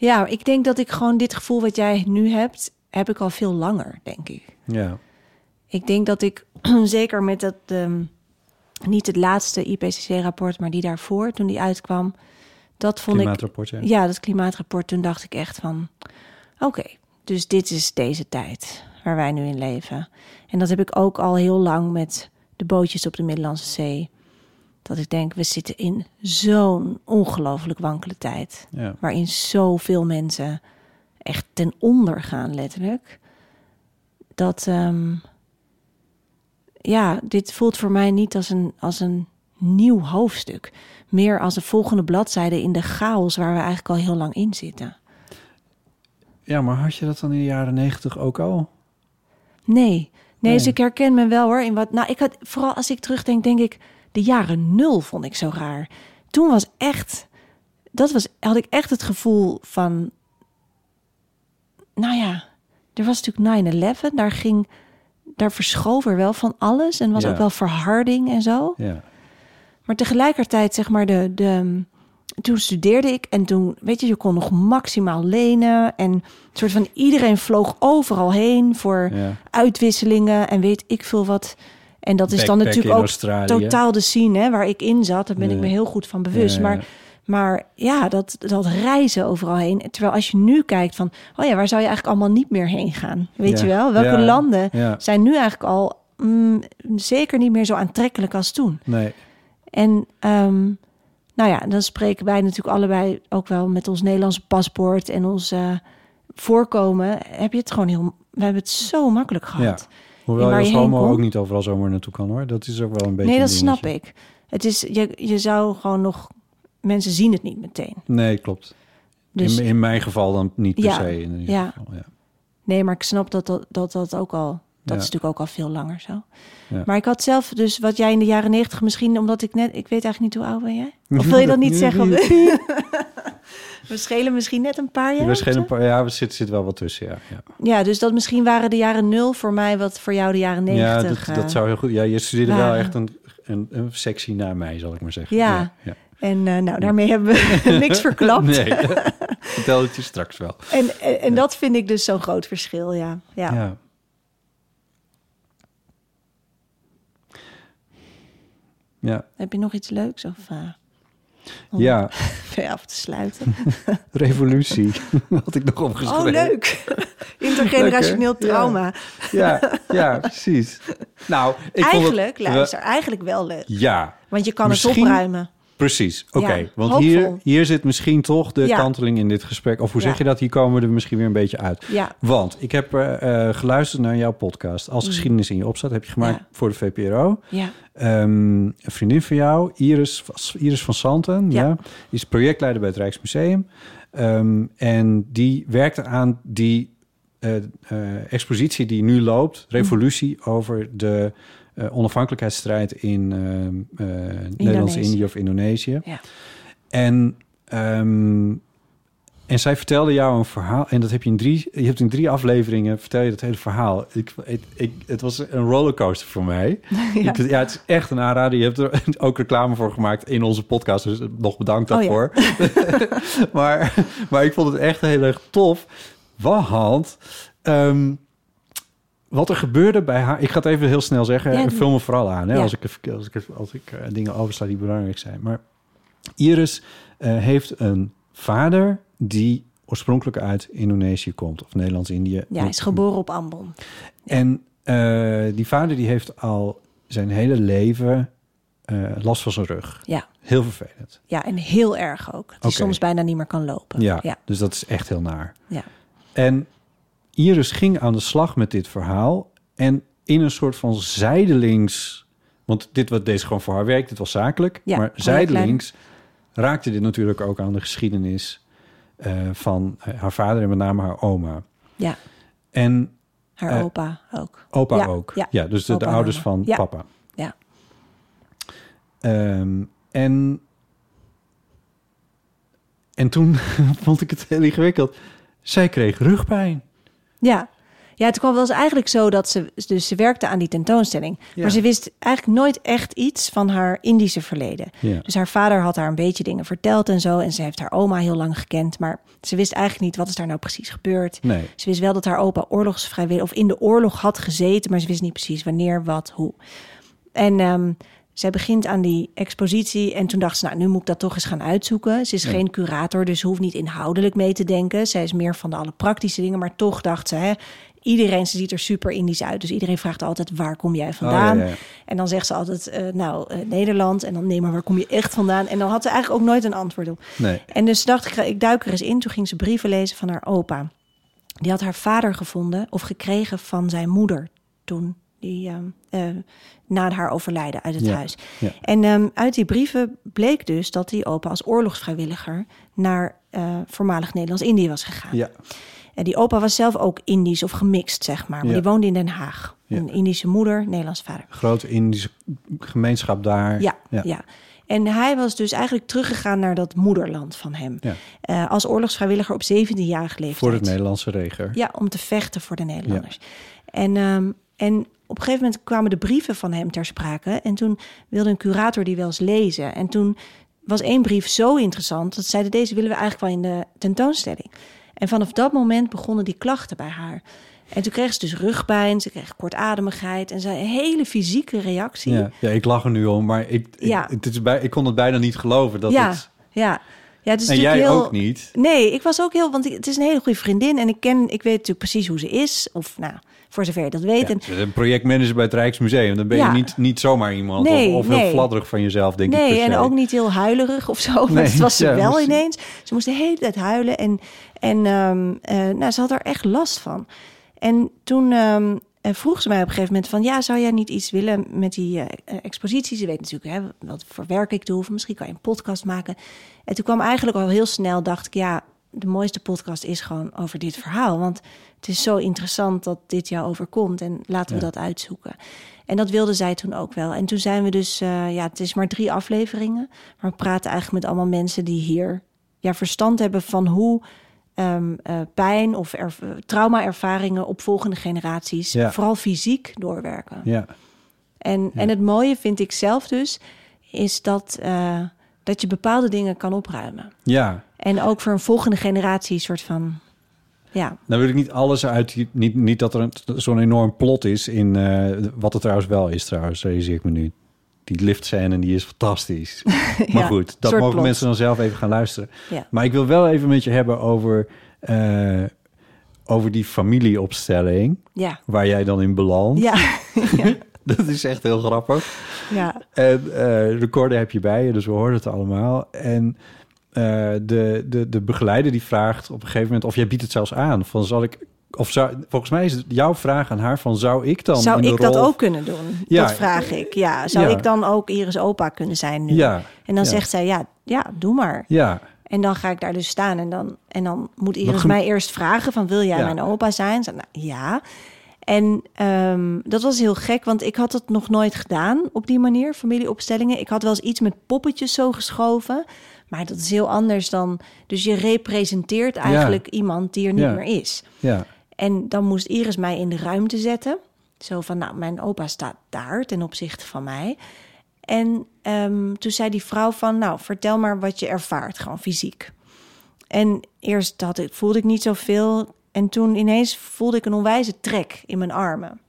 Ja, ik denk dat ik gewoon dit gevoel wat jij nu hebt, heb ik al veel langer, denk ik. Ja, Ik denk dat ik zeker met dat, ehm, niet het laatste IPCC-rapport, maar die daarvoor, toen die uitkwam, dat vond ik. klimaatrapport. Ja. Ja, dat klimaatrapport, toen dacht ik echt van, oké, dus dit is deze tijd waar wij nu in leven. En dat heb ik ook al heel lang met de bootjes op de Middellandse Zee. Dat ik denk, we zitten in zo'n ongelooflijk wankele tijd Ja. waarin zoveel mensen echt ten onder gaan, letterlijk. Dat, ehm, ja, dit voelt voor mij niet als een, als een nieuw hoofdstuk. Meer als een volgende bladzijde in de chaos waar we eigenlijk al heel lang in zitten. ja, maar had je dat dan in de jaren negentig ook al? Nee, nee, Nee. dus ik herken me wel hoor. In wat, nou, ik had, vooral als ik terugdenk, denk ik, de jaren nul vond ik zo raar. Toen was echt, dat was, had ik echt het gevoel van, nou ja, er was natuurlijk 9-11, daar ging, daar verschoof er wel van alles en was Ja. ook wel verharding en zo. Ja. Maar tegelijkertijd, zeg maar, de, de, toen studeerde ik en toen, weet je, je kon nog maximaal lenen. En soort van iedereen vloog overal heen voor Ja. uitwisselingen en weet ik veel wat. En dat is dan natuurlijk ook Australië. totaal de scene hè, waar ik in zat. Daar ben ik me heel goed van bewust. Maar, maar ja, dat, dat reizen overal heen. Terwijl als je nu kijkt van, oh ja, waar zou je eigenlijk allemaal niet meer heen gaan? Weet Ja. je wel? Welke Ja. landen Ja. zijn nu eigenlijk al mm, zeker niet meer zo aantrekkelijk als toen? Nee. En ehm, nou ja, dan spreken wij natuurlijk allebei ook wel met ons Nederlandse paspoort en ons eh, voorkomen. Heb je het gewoon heel we hebben het zo makkelijk gehad. Hoewel je als homo kon. ook niet overal zomaar naartoe kan hoor. Dat is ook wel een beetje Nee, dat snap ik. Het is, je, je zou gewoon nog... Mensen zien het niet meteen. Nee, klopt. Dus in, in mijn geval dan niet per Ja, se. In ieder ja. geval, ja. nee, maar ik snap dat dat, dat, dat ook al... Dat Ja. is natuurlijk ook al veel langer zo. Ja. Maar ik had zelf dus wat jij in de jaren negentig misschien... Omdat ik net... Ik weet eigenlijk niet hoe oud ben jij? Of wil je dat niet zeggen? We schelen misschien net een paar jaar. We schelen een paar, ja, er zit, zit wel wat tussen, ja. Ja, Ja, dus dat misschien waren de jaren nul voor mij... wat voor jou de jaren ja negentig... dat, eh, dat zou heel goed... Ja, je studeerde wel echt een, een, een sectie naar mij, zal ik maar zeggen. Ja. En eh, nou, daarmee hebben we niks verklapt. Nee, vertel het je straks wel. En, en, en dat vind ik dus zo'n groot verschil, ja. ja. Ja. Ja, Heb je nog iets leuks of om ja, weer af te sluiten? revolutie had ik nog opgeschreven. Oh, leuk. Intergenerationeel Leuk, hè? Ja. trauma. Ja, ja, precies. Nou, ik vond het- eigenlijk, luister, eigenlijk wel leuk. Ja, Want je kan Misschien- het opruimen. Precies. Oké, Ja, want hoopvol. hier, hier zit misschien toch de Ja. kanteling in dit gesprek. Of hoe zeg Ja. je dat? Hier komen we er misschien weer een beetje uit. Ja, Want ik heb eh, eh, geluisterd naar jouw podcast. Als geschiedenis in je opstaat heb je gemaakt Mm. Voor de VPRO. ja, Ehm, een vriendin van jou, Iris, Iris van Santen, ja. Is projectleider bij het Rijksmuseum. Ehm, en die werkte aan die eh, expositie die nu loopt, Revolutie, over de eh, onafhankelijkheidsstrijd in ehm, eh, Nederlands-Indië of Indonesië. ja. En, ehm, en zij vertelde jou een verhaal. En dat heb je in drie. Je hebt in drie afleveringen. Vertel je dat hele verhaal. Ik, ik, ik, het was een rollercoaster voor mij. Ja. Ik, ja, het is echt een aanrader. Je hebt er ook reclame voor gemaakt in onze podcast. Dus nog bedankt Oh ja. daarvoor. maar, maar ik vond het echt heel erg tof. Want. ehm, wat er gebeurde bij haar... Ik ga het even heel snel zeggen. Ja, Ja, doe. vul me vooral aan. Hè, Ja. als ik, als ik, als ik eh, dingen oversla die belangrijk zijn. Maar Iris eh, heeft een vader die oorspronkelijk uit Indonesië komt. Of Nederlands-Indië. ja, hij is geboren op Ambon. En eh, die vader die heeft al zijn hele leven last van zijn rug. Ja. Heel vervelend. Ja, en heel erg ook. Dat hij Oké. soms bijna niet meer kan lopen. Ja, ja, dus dat is echt heel naar. ja. En Iris ging aan de slag met dit verhaal. En in een soort van zijdelings... Want dit wat deze gewoon voor haar werk, dit was zakelijk. Ja, maar zijdelings raakte dit natuurlijk ook aan de geschiedenis... eh, van eh, haar vader en met name haar oma. ja. En haar Eh, opa ook. opa Ja, ook. ja. Ja, dus de, ouders van Ja. papa. Ja. Ehm, en, en toen vond ik het heel ingewikkeld. Zij kreeg rugpijn. Ja. Ja, het kwam wel eens eigenlijk zo dat ze... Dus ze werkte aan die tentoonstelling. Ja. Maar ze wist eigenlijk nooit echt iets van haar Indische verleden. Ja. Dus haar vader had haar een beetje dingen verteld en zo. En ze heeft haar oma heel lang gekend. Maar ze wist eigenlijk niet wat is daar nou precies gebeurd. Nee. Ze wist wel dat haar opa oorlogsvrijwillig... of in de oorlog had gezeten... maar ze wist niet precies wanneer, wat, hoe. En ehm, zij begint aan die expositie... en toen dacht ze, nou, nu moet ik dat toch eens gaan uitzoeken. Ze is Ja. geen curator, dus hoeft niet inhoudelijk mee te denken. Zij is meer van de alle praktische dingen. Maar toch dacht ze, hè, iedereen ze ziet er super Indisch uit. Dus iedereen vraagt altijd, waar kom jij vandaan? Oh, ja, ja. En dan zegt ze altijd, eh, nou, eh, Nederland. En dan, nee, maar waar kom je echt vandaan? En dan had ze eigenlijk ook nooit een antwoord op. Nee. En dus dacht ik, ik duik er eens in. Toen ging ze brieven lezen van haar opa. Die had haar vader gevonden of gekregen van zijn moeder toen. Die ehm, eh, na haar overlijden uit het Ja, huis. ja. En ehm, uit die brieven bleek dus dat die opa als oorlogsvrijwilliger naar eh, voormalig Nederlands-Indië was gegaan. Ja. En die opa was zelf ook Indisch of gemixt, zeg maar. Maar die woonde in Den Haag. Een Indische moeder, Nederlands vader. Grote Indische gemeenschap daar. Ja, ja. En hij was dus eigenlijk teruggegaan naar dat moederland van hem. Eh, als oorlogsvrijwilliger op 17-jarige leeftijd. Voor het Nederlandse leger. Ja, om te vechten voor de Nederlanders. En, ehm, en op een gegeven moment kwamen de brieven van hem ter sprake. En toen wilde een curator die wel eens lezen. En toen was één brief zo interessant... dat ze zeiden, deze willen we eigenlijk wel in de tentoonstelling. En vanaf dat moment begonnen die klachten bij haar. En toen kreeg ze dus rugpijn, ze kreeg kortademigheid... en een hele fysieke reactie. Ja. ja, ik lach er nu om, maar ik, ik, Ja. het is bij, ik kon het bijna niet geloven. Dat ja, het, ja. ja, het is en natuurlijk jij heel... ook niet. Nee, ik was ook heel, want ik- het is een hele goede vriendin en ik ken, ik weet natuurlijk precies hoe ze is, of nou, voor zover je dat weet. Ja, en, een projectmanager bij het Rijksmuseum. Dan ben je niet, niet zomaar iemand. Nee, of of heel nee. fladderig van jezelf, denk ik. nee, en ook niet heel huilerig of zo. Nee, dat was ze ja, wel misschien. ineens. Ze moest de hele tijd huilen en, en ehm, eh, nou, ze had er echt last van. En toen eh, vroeg ze mij op een gegeven moment van... ja, zou jij niet iets willen met die eh, eh, expositie? Ze weet natuurlijk hè, wat voor werk ik doe... of misschien kan je een podcast maken. En toen kwam eigenlijk al heel snel, dacht ik... ja, de mooiste podcast is gewoon over dit verhaal. Want het is zo interessant dat dit jou overkomt... en laten we Ja. dat uitzoeken. En dat wilde zij toen ook wel. En toen zijn we dus, eh, ja, het is maar drie afleveringen... maar we praten eigenlijk met allemaal mensen die hier... ja, verstand hebben van hoe ehm, eh, pijn of erv- trauma-ervaringen op volgende generaties, Ja. vooral fysiek, doorwerken. Ja, En, en het mooie vind ik zelf dus, is dat, eh, dat je bepaalde dingen kan opruimen. ja. En ook voor een volgende generatie soort van, ja, Nou wil ik niet alles uit... die- Niet, niet dat er een- zo'n enorm plot is in... eh, wat het trouwens wel is trouwens, realiseer ik me nu. Die liftscène, die is fantastisch. Maar goed, dat mogen plot. mensen dan zelf even gaan luisteren. ja. Maar ik wil wel even met je hebben over... eh, over die familieopstelling... Ja, waar jij dan in belandt. ja, ja, Dat is echt heel grappig. ja, En eh recorder heb je bij je, dus we horen het allemaal. En de, de, de begeleider die vraagt op een gegeven moment... of jij biedt het zelfs aan. Van zal ik... Of zou, volgens mij is het jouw vraag aan haar van... zou ik dan Zou ik dat ook kunnen doen? Ja. Dat vraag ik. Ja, zou Ja. ik dan ook Iris opa kunnen zijn nu? Ja, En dan zegt zij, ja, ja, doe maar. ja, En dan ga ik daar dus staan en dan, en dan moet Iris mij eerst vragen van wil jij mijn opa zijn? Zeg, nou, ja. En ehm, dat was heel gek, want ik had het nog nooit gedaan op die manier, familieopstellingen. Ik had wel eens iets met poppetjes zo geschoven, maar dat is heel anders dan... Dus je representeert eigenlijk iemand die er niet Ja. meer is. ja. En dan moest Iris mij in de ruimte zetten. Zo van, nou, mijn opa staat daar ten opzichte van mij. En ehm, toen zei die vrouw van, nou, vertel maar wat je ervaart, gewoon fysiek. En eerst had ik, voelde ik niet zoveel. En toen ineens voelde ik een onwijze trek in mijn armen.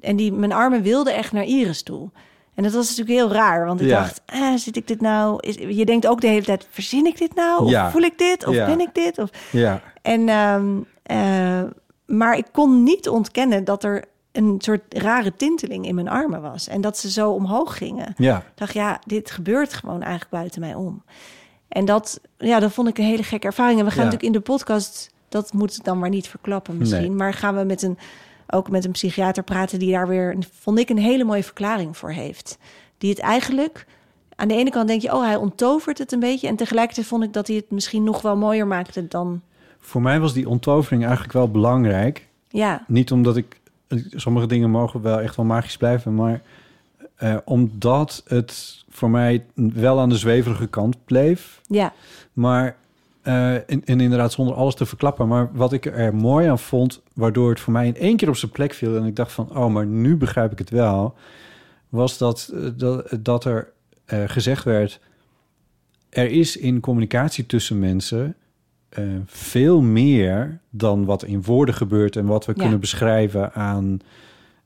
En die, mijn armen wilden echt naar Iris toe. En dat was natuurlijk heel raar, want ik Ja. dacht, ah, zit ik dit nou? Is, je denkt ook de hele tijd, verzin ik dit nou? Of Ja. voel ik dit? Of Ja. ben ik dit? Of, ja. en, ehm, eh, maar ik kon niet ontkennen dat er een soort rare tinteling in mijn armen was. En dat ze zo omhoog gingen. ja. Ik dacht, ja, dit gebeurt gewoon eigenlijk buiten mij om. En dat, ja, dat vond ik een hele gekke ervaring. En we gaan natuurlijk in de podcast, dat moet ik dan maar niet verklappen misschien. Nee. Maar gaan we met een, ook met een psychiater praten die daar weer, vond ik, een hele mooie verklaring voor heeft. Die het eigenlijk, aan de ene kant denk je, oh, hij onttovert het een beetje. En tegelijkertijd vond ik dat hij het misschien nog wel mooier maakte dan, Voor mij was die onttovering eigenlijk wel belangrijk. ja, Niet omdat ik... Sommige dingen mogen wel echt wel magisch blijven, maar... eh, omdat het voor mij wel aan de zweverige kant bleef. ja, Maar, eh, en, en inderdaad zonder alles te verklappen. Maar wat ik er mooi aan vond, waardoor het voor mij in één keer op zijn plek viel... en ik dacht van, oh, maar nu begrijp ik het wel... was dat, eh, dat, dat er eh, gezegd werd... er is in communicatie tussen mensen... veel meer dan wat in woorden gebeurt... en wat we Ja. kunnen beschrijven aan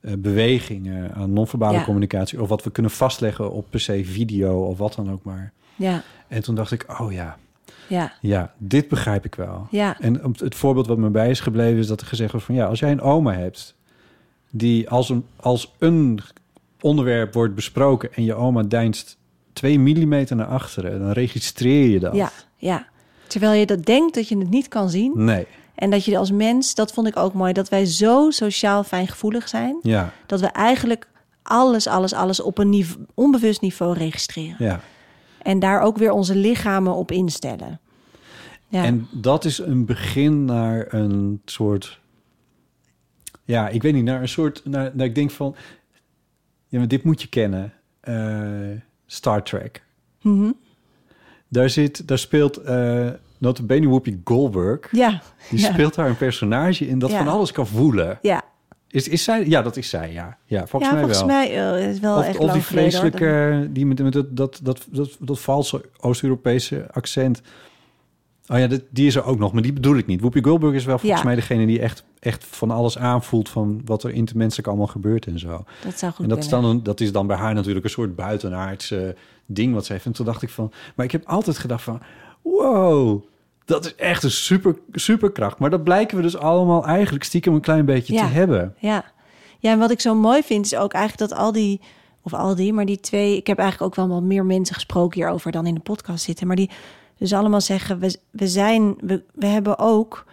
bewegingen... aan non-verbale Ja. communicatie... of wat we kunnen vastleggen op per se video of wat dan ook maar... ja, En toen dacht ik, oh ja, ja, ja, dit begrijp ik wel. ja, En het voorbeeld wat me bij is gebleven is dat er gezegd wordt van ja, als jij een oma hebt die als een, als een onderwerp wordt besproken en je oma deinst twee millimeter naar achteren, dan registreer je dat. ja, ja. Terwijl je dat denkt dat je het niet kan zien. Nee, En dat je als mens, dat vond ik ook mooi, dat wij zo sociaal fijngevoelig zijn. ja, Dat we eigenlijk alles, alles, alles op een onbewust niveau registreren. ja. En daar ook weer onze lichamen op instellen. Ja, En dat is een begin naar een soort, ja, ik weet niet, naar een soort, naar, naar ik denk van, ja, maar dit moet je kennen, Eh, Star Trek. Mhm. Daar, zit, daar speelt uh, notabene Whoopi Goldberg. ja, Die Ja. speelt daar een personage in dat Ja. van alles kan voelen. ja. Is, is zij? Ja, dat is zij, ja. Ja, volgens ja, mij volgens wel. mij uh, is wel of echt of die geleden, vreselijke, die met, met dat, dat, dat, dat, dat valse Oost-Europese accent. Oh ja, dat, die is er ook nog, maar die bedoel ik niet. Whoopi Goldberg is wel volgens Ja. mij degene die echt, echt van alles aanvoelt... van wat er intermenselijk allemaal gebeurt en zo. Dat zou goed En dat is, dan, dat is dan bij haar natuurlijk een soort buitenaardse ding wat ze heeft. En toen dacht ik van... Maar ik heb altijd gedacht van... Wow, dat is echt een super, superkracht. Maar dat blijken we dus allemaal eigenlijk stiekem een klein beetje Ja. te hebben. Ja. ja, en wat ik zo mooi vind is ook eigenlijk dat al die, of al die, maar die twee, ik heb eigenlijk ook wel wat meer mensen gesproken hierover dan in de podcast zitten, maar die dus allemaal zeggen, we, we zijn, we, we hebben ook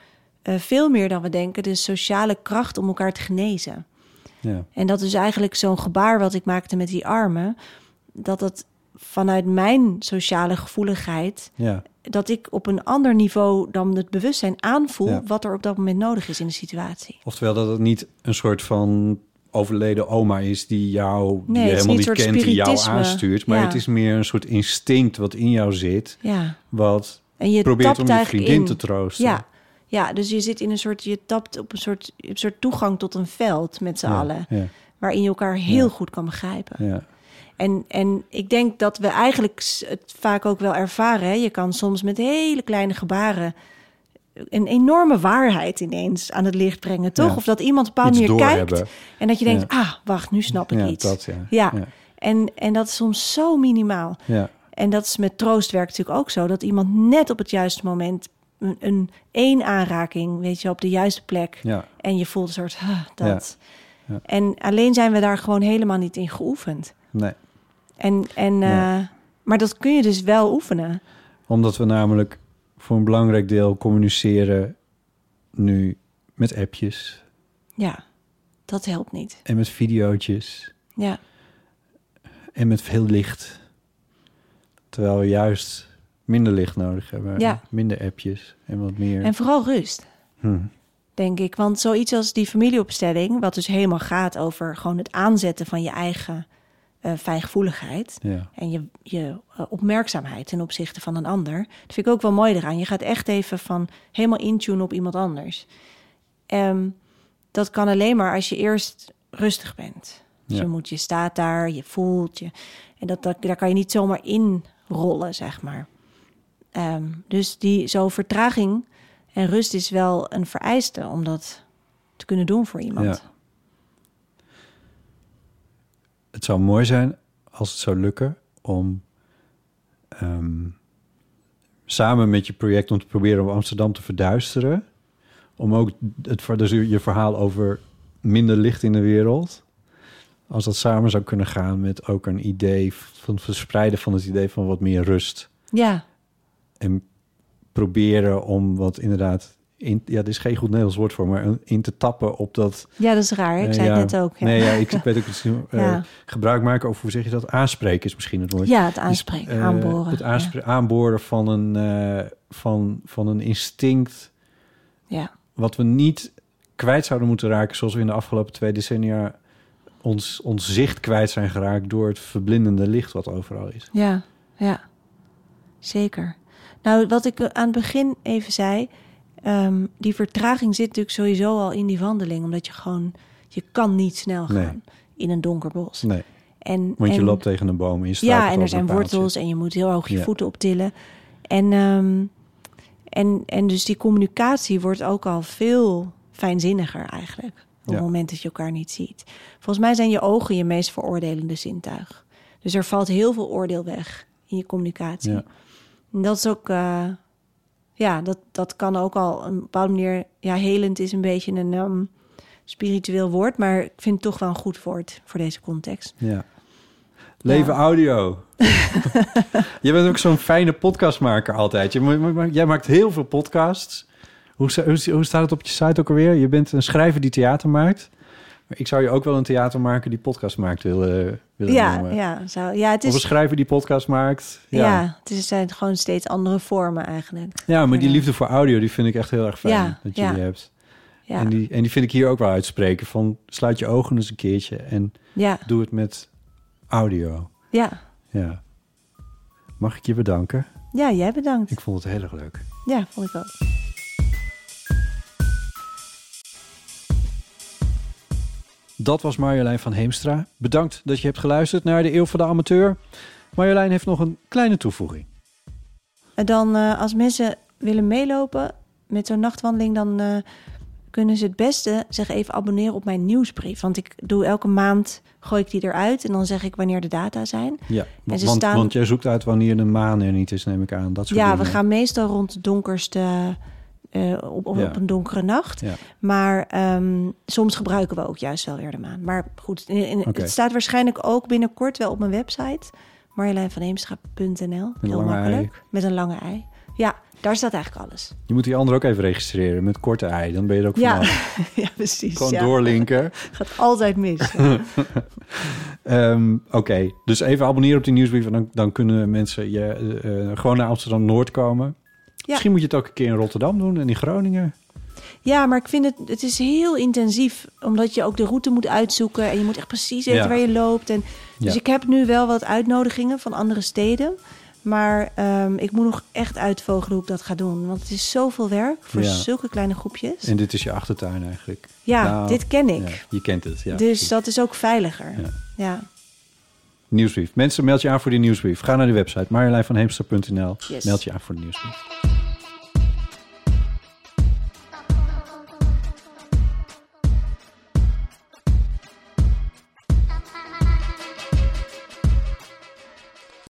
eh, veel meer dan we denken de sociale kracht om elkaar te genezen. Ja. En dat is eigenlijk zo'n gebaar wat ik maakte met die armen. Dat dat vanuit mijn sociale gevoeligheid. Ja. Dat ik op een ander niveau dan het bewustzijn aanvoel. Ja. wat er op dat moment nodig is in de situatie. Oftewel dat het niet een soort van overleden oma is die jou die Nee, helemaal niet kent, die jou aanstuurt. Maar Ja. het is meer een soort instinct wat in jou zit. Ja. Wat En je probeert om je vriendin in. te troosten. Ja. ja, dus je zit in een soort. Je tapt op een soort, een soort toegang tot een veld met z'n allen. Waarin je elkaar heel goed kan begrijpen. ja, En, en ik denk dat we eigenlijk het vaak ook wel ervaren. Hè? Je kan soms met hele kleine gebaren een enorme waarheid ineens aan het licht brengen, toch? Ja. Of dat iemand op een bepaalde manier kijkt en dat je denkt, Ja. ah, wacht, nu snap ik ja, iets. dat ja. En, en dat is soms zo minimaal. ja. En dat is met troostwerk natuurlijk ook zo. Dat iemand net op het juiste moment een, een één aanraking, weet je, op de juiste plek. ja. En je voelt een soort, ah, dat. Ja. Ja. En alleen zijn we daar gewoon helemaal niet in geoefend. Nee. En, en, eh, maar dat kun je dus wel oefenen. Omdat we namelijk voor een belangrijk deel communiceren nu met appjes Ja, dat helpt niet. en met videootjes Ja, en met veel licht. Terwijl we juist minder licht nodig hebben. Ja. Minder appjes en wat meer. en vooral rust, Hm. denk ik. Want zoiets als die familieopstelling, wat dus helemaal gaat over gewoon het aanzetten van je eigen eh fijngevoeligheid. Ja. En je, je eh, opmerkzaamheid ten opzichte van een ander. Dat vind ik ook wel mooi eraan. Je gaat echt even van helemaal intunen op iemand anders. Ehm, dat kan alleen maar als je eerst rustig bent. Dus Ja. je, moet, je staat daar, je voelt je. En dat, dat, daar kan je niet zomaar in rollen, zeg maar. Ehm, dus die zo vertraging en rust is wel een vereiste om dat te kunnen doen voor iemand. Ja. Het zou mooi zijn als het zou lukken om ehm, samen met je project om te proberen om Amsterdam te verduisteren. Om ook het, dus je verhaal over minder licht in de wereld. Als dat samen zou kunnen gaan met ook een idee van verspreiden van het idee van wat meer rust. ja, En proberen om wat inderdaad. In, ja, dit is geen goed Nederlands woord voor, maar in te tappen op dat ja, dat is raar. Ik eh, zei ja. het net ook. Ja, Nee, ja, ik weet ook het eh, Ja. gebruik maken over hoe zeg je dat? Aanspreken is misschien het woord. ja het aanspreken, Eh, aanboren. Het aanspre- aanboren van een, eh, van, van een instinct ja. wat we niet kwijt zouden moeten raken, zoals we in de afgelopen twee decennia ons, ons zicht kwijt zijn geraakt door het verblindende licht wat overal is. Ja, ja, zeker. Nou, wat ik aan het begin even zei, ehm, die vertraging zit natuurlijk sowieso al in die wandeling, omdat je gewoon, je kan niet snel gaan Nee. in een donker bos. Nee, En, want je loopt tegen een boom en je Ja, en er zijn wortels en je moet heel hoog je Ja. voeten optillen. En, ehm, en, en dus die communicatie wordt ook al veel fijnzinniger eigenlijk. Op Ja. het moment dat je elkaar niet ziet. Volgens mij zijn je ogen je meest veroordelende zintuig. Dus er valt heel veel oordeel weg in je communicatie. Ja. En dat is ook, eh, ja, dat, dat kan ook al op een bepaalde manier, ja, helend is een beetje een ehm, spiritueel woord, maar ik vind het toch wel een goed woord voor deze context. Ja. Leven Ja. audio. je bent ook zo'n fijne podcastmaker altijd. Je, ma- ma- jij maakt heel veel podcasts. Hoe, hoe, hoe staat het op je site ook alweer? Je bent een schrijver die theater maakt. Maar ik zou je ook wel een theatermaker die podcast maakt willen, willen Ja, noemen. ja, zo, ja, het Of een is, schrijver die podcast maakt. ja. Ja, het is, zijn gewoon steeds andere vormen eigenlijk. ja maar die liefde voor audio, die vind ik echt heel erg fijn Ja, dat je ja. die hebt. Ja, En, die, en die vind ik hier ook wel uitspreken. Van sluit je ogen eens een keertje en ja, doe het met audio. ja. Ja. Mag ik je bedanken? ja, jij bedankt. Ik vond het heel erg leuk. Ja, vond ik ook. Dat was Marjolein van Heemstra. Bedankt dat je hebt geluisterd naar de Eeuw van de Amateur. Marjolein heeft nog een kleine toevoeging. Dan eh, als mensen willen meelopen met zo'n nachtwandeling, dan eh, kunnen ze het beste zich even abonneren op mijn nieuwsbrief. Want ik doe elke maand, gooi ik die eruit en dan zeg ik wanneer de data zijn. Ja, En want, staan- want jij zoekt uit wanneer de maan er niet is, neem ik aan. Dat soort Ja, we gaan meestal rond de donkerste, eh, op, op, Ja. op een donkere nacht. Ja. Maar ehm, soms gebruiken we ook juist wel weer de maan. Maar goed, in, in- Oké. het staat waarschijnlijk ook binnenkort wel op mijn website. marjolein van Heemstra.nl. Heel makkelijk. Met een lange ei. Ja, daar staat eigenlijk alles. Je moet die andere ook even registreren met korte ei. Dan ben je er ook Ja, vanaf. ja precies. Gewoon ja. doorlinken. Gaat altijd mis. Ehm, Oké, dus even abonneren op die nieuwsbrief... en dan, dan kunnen mensen je, eh, eh, gewoon naar Amsterdam-Noord komen. Misschien moet je het ook een keer in Rotterdam doen en in Groningen. Ja, maar ik vind het, het is heel intensief. Omdat je ook de route moet uitzoeken. En je moet echt precies weten Ja. waar je loopt. En, dus Ja. ik heb nu wel wat uitnodigingen van andere steden. Maar ehm, ik moet nog echt uitvogelen hoe ik dat ga doen. Want het is zoveel werk voor Ja. zulke kleine groepjes. En dit is je achtertuin eigenlijk. ja, Nou, dit ken ik. Je kent het, ja. dus dat is ook veiliger. Ja. Nieuwsbrief. Mensen, meld je aan voor die nieuwsbrief. Ga naar de website marjolein van Heemster.nl. Yes. Meld je aan voor de nieuwsbrief.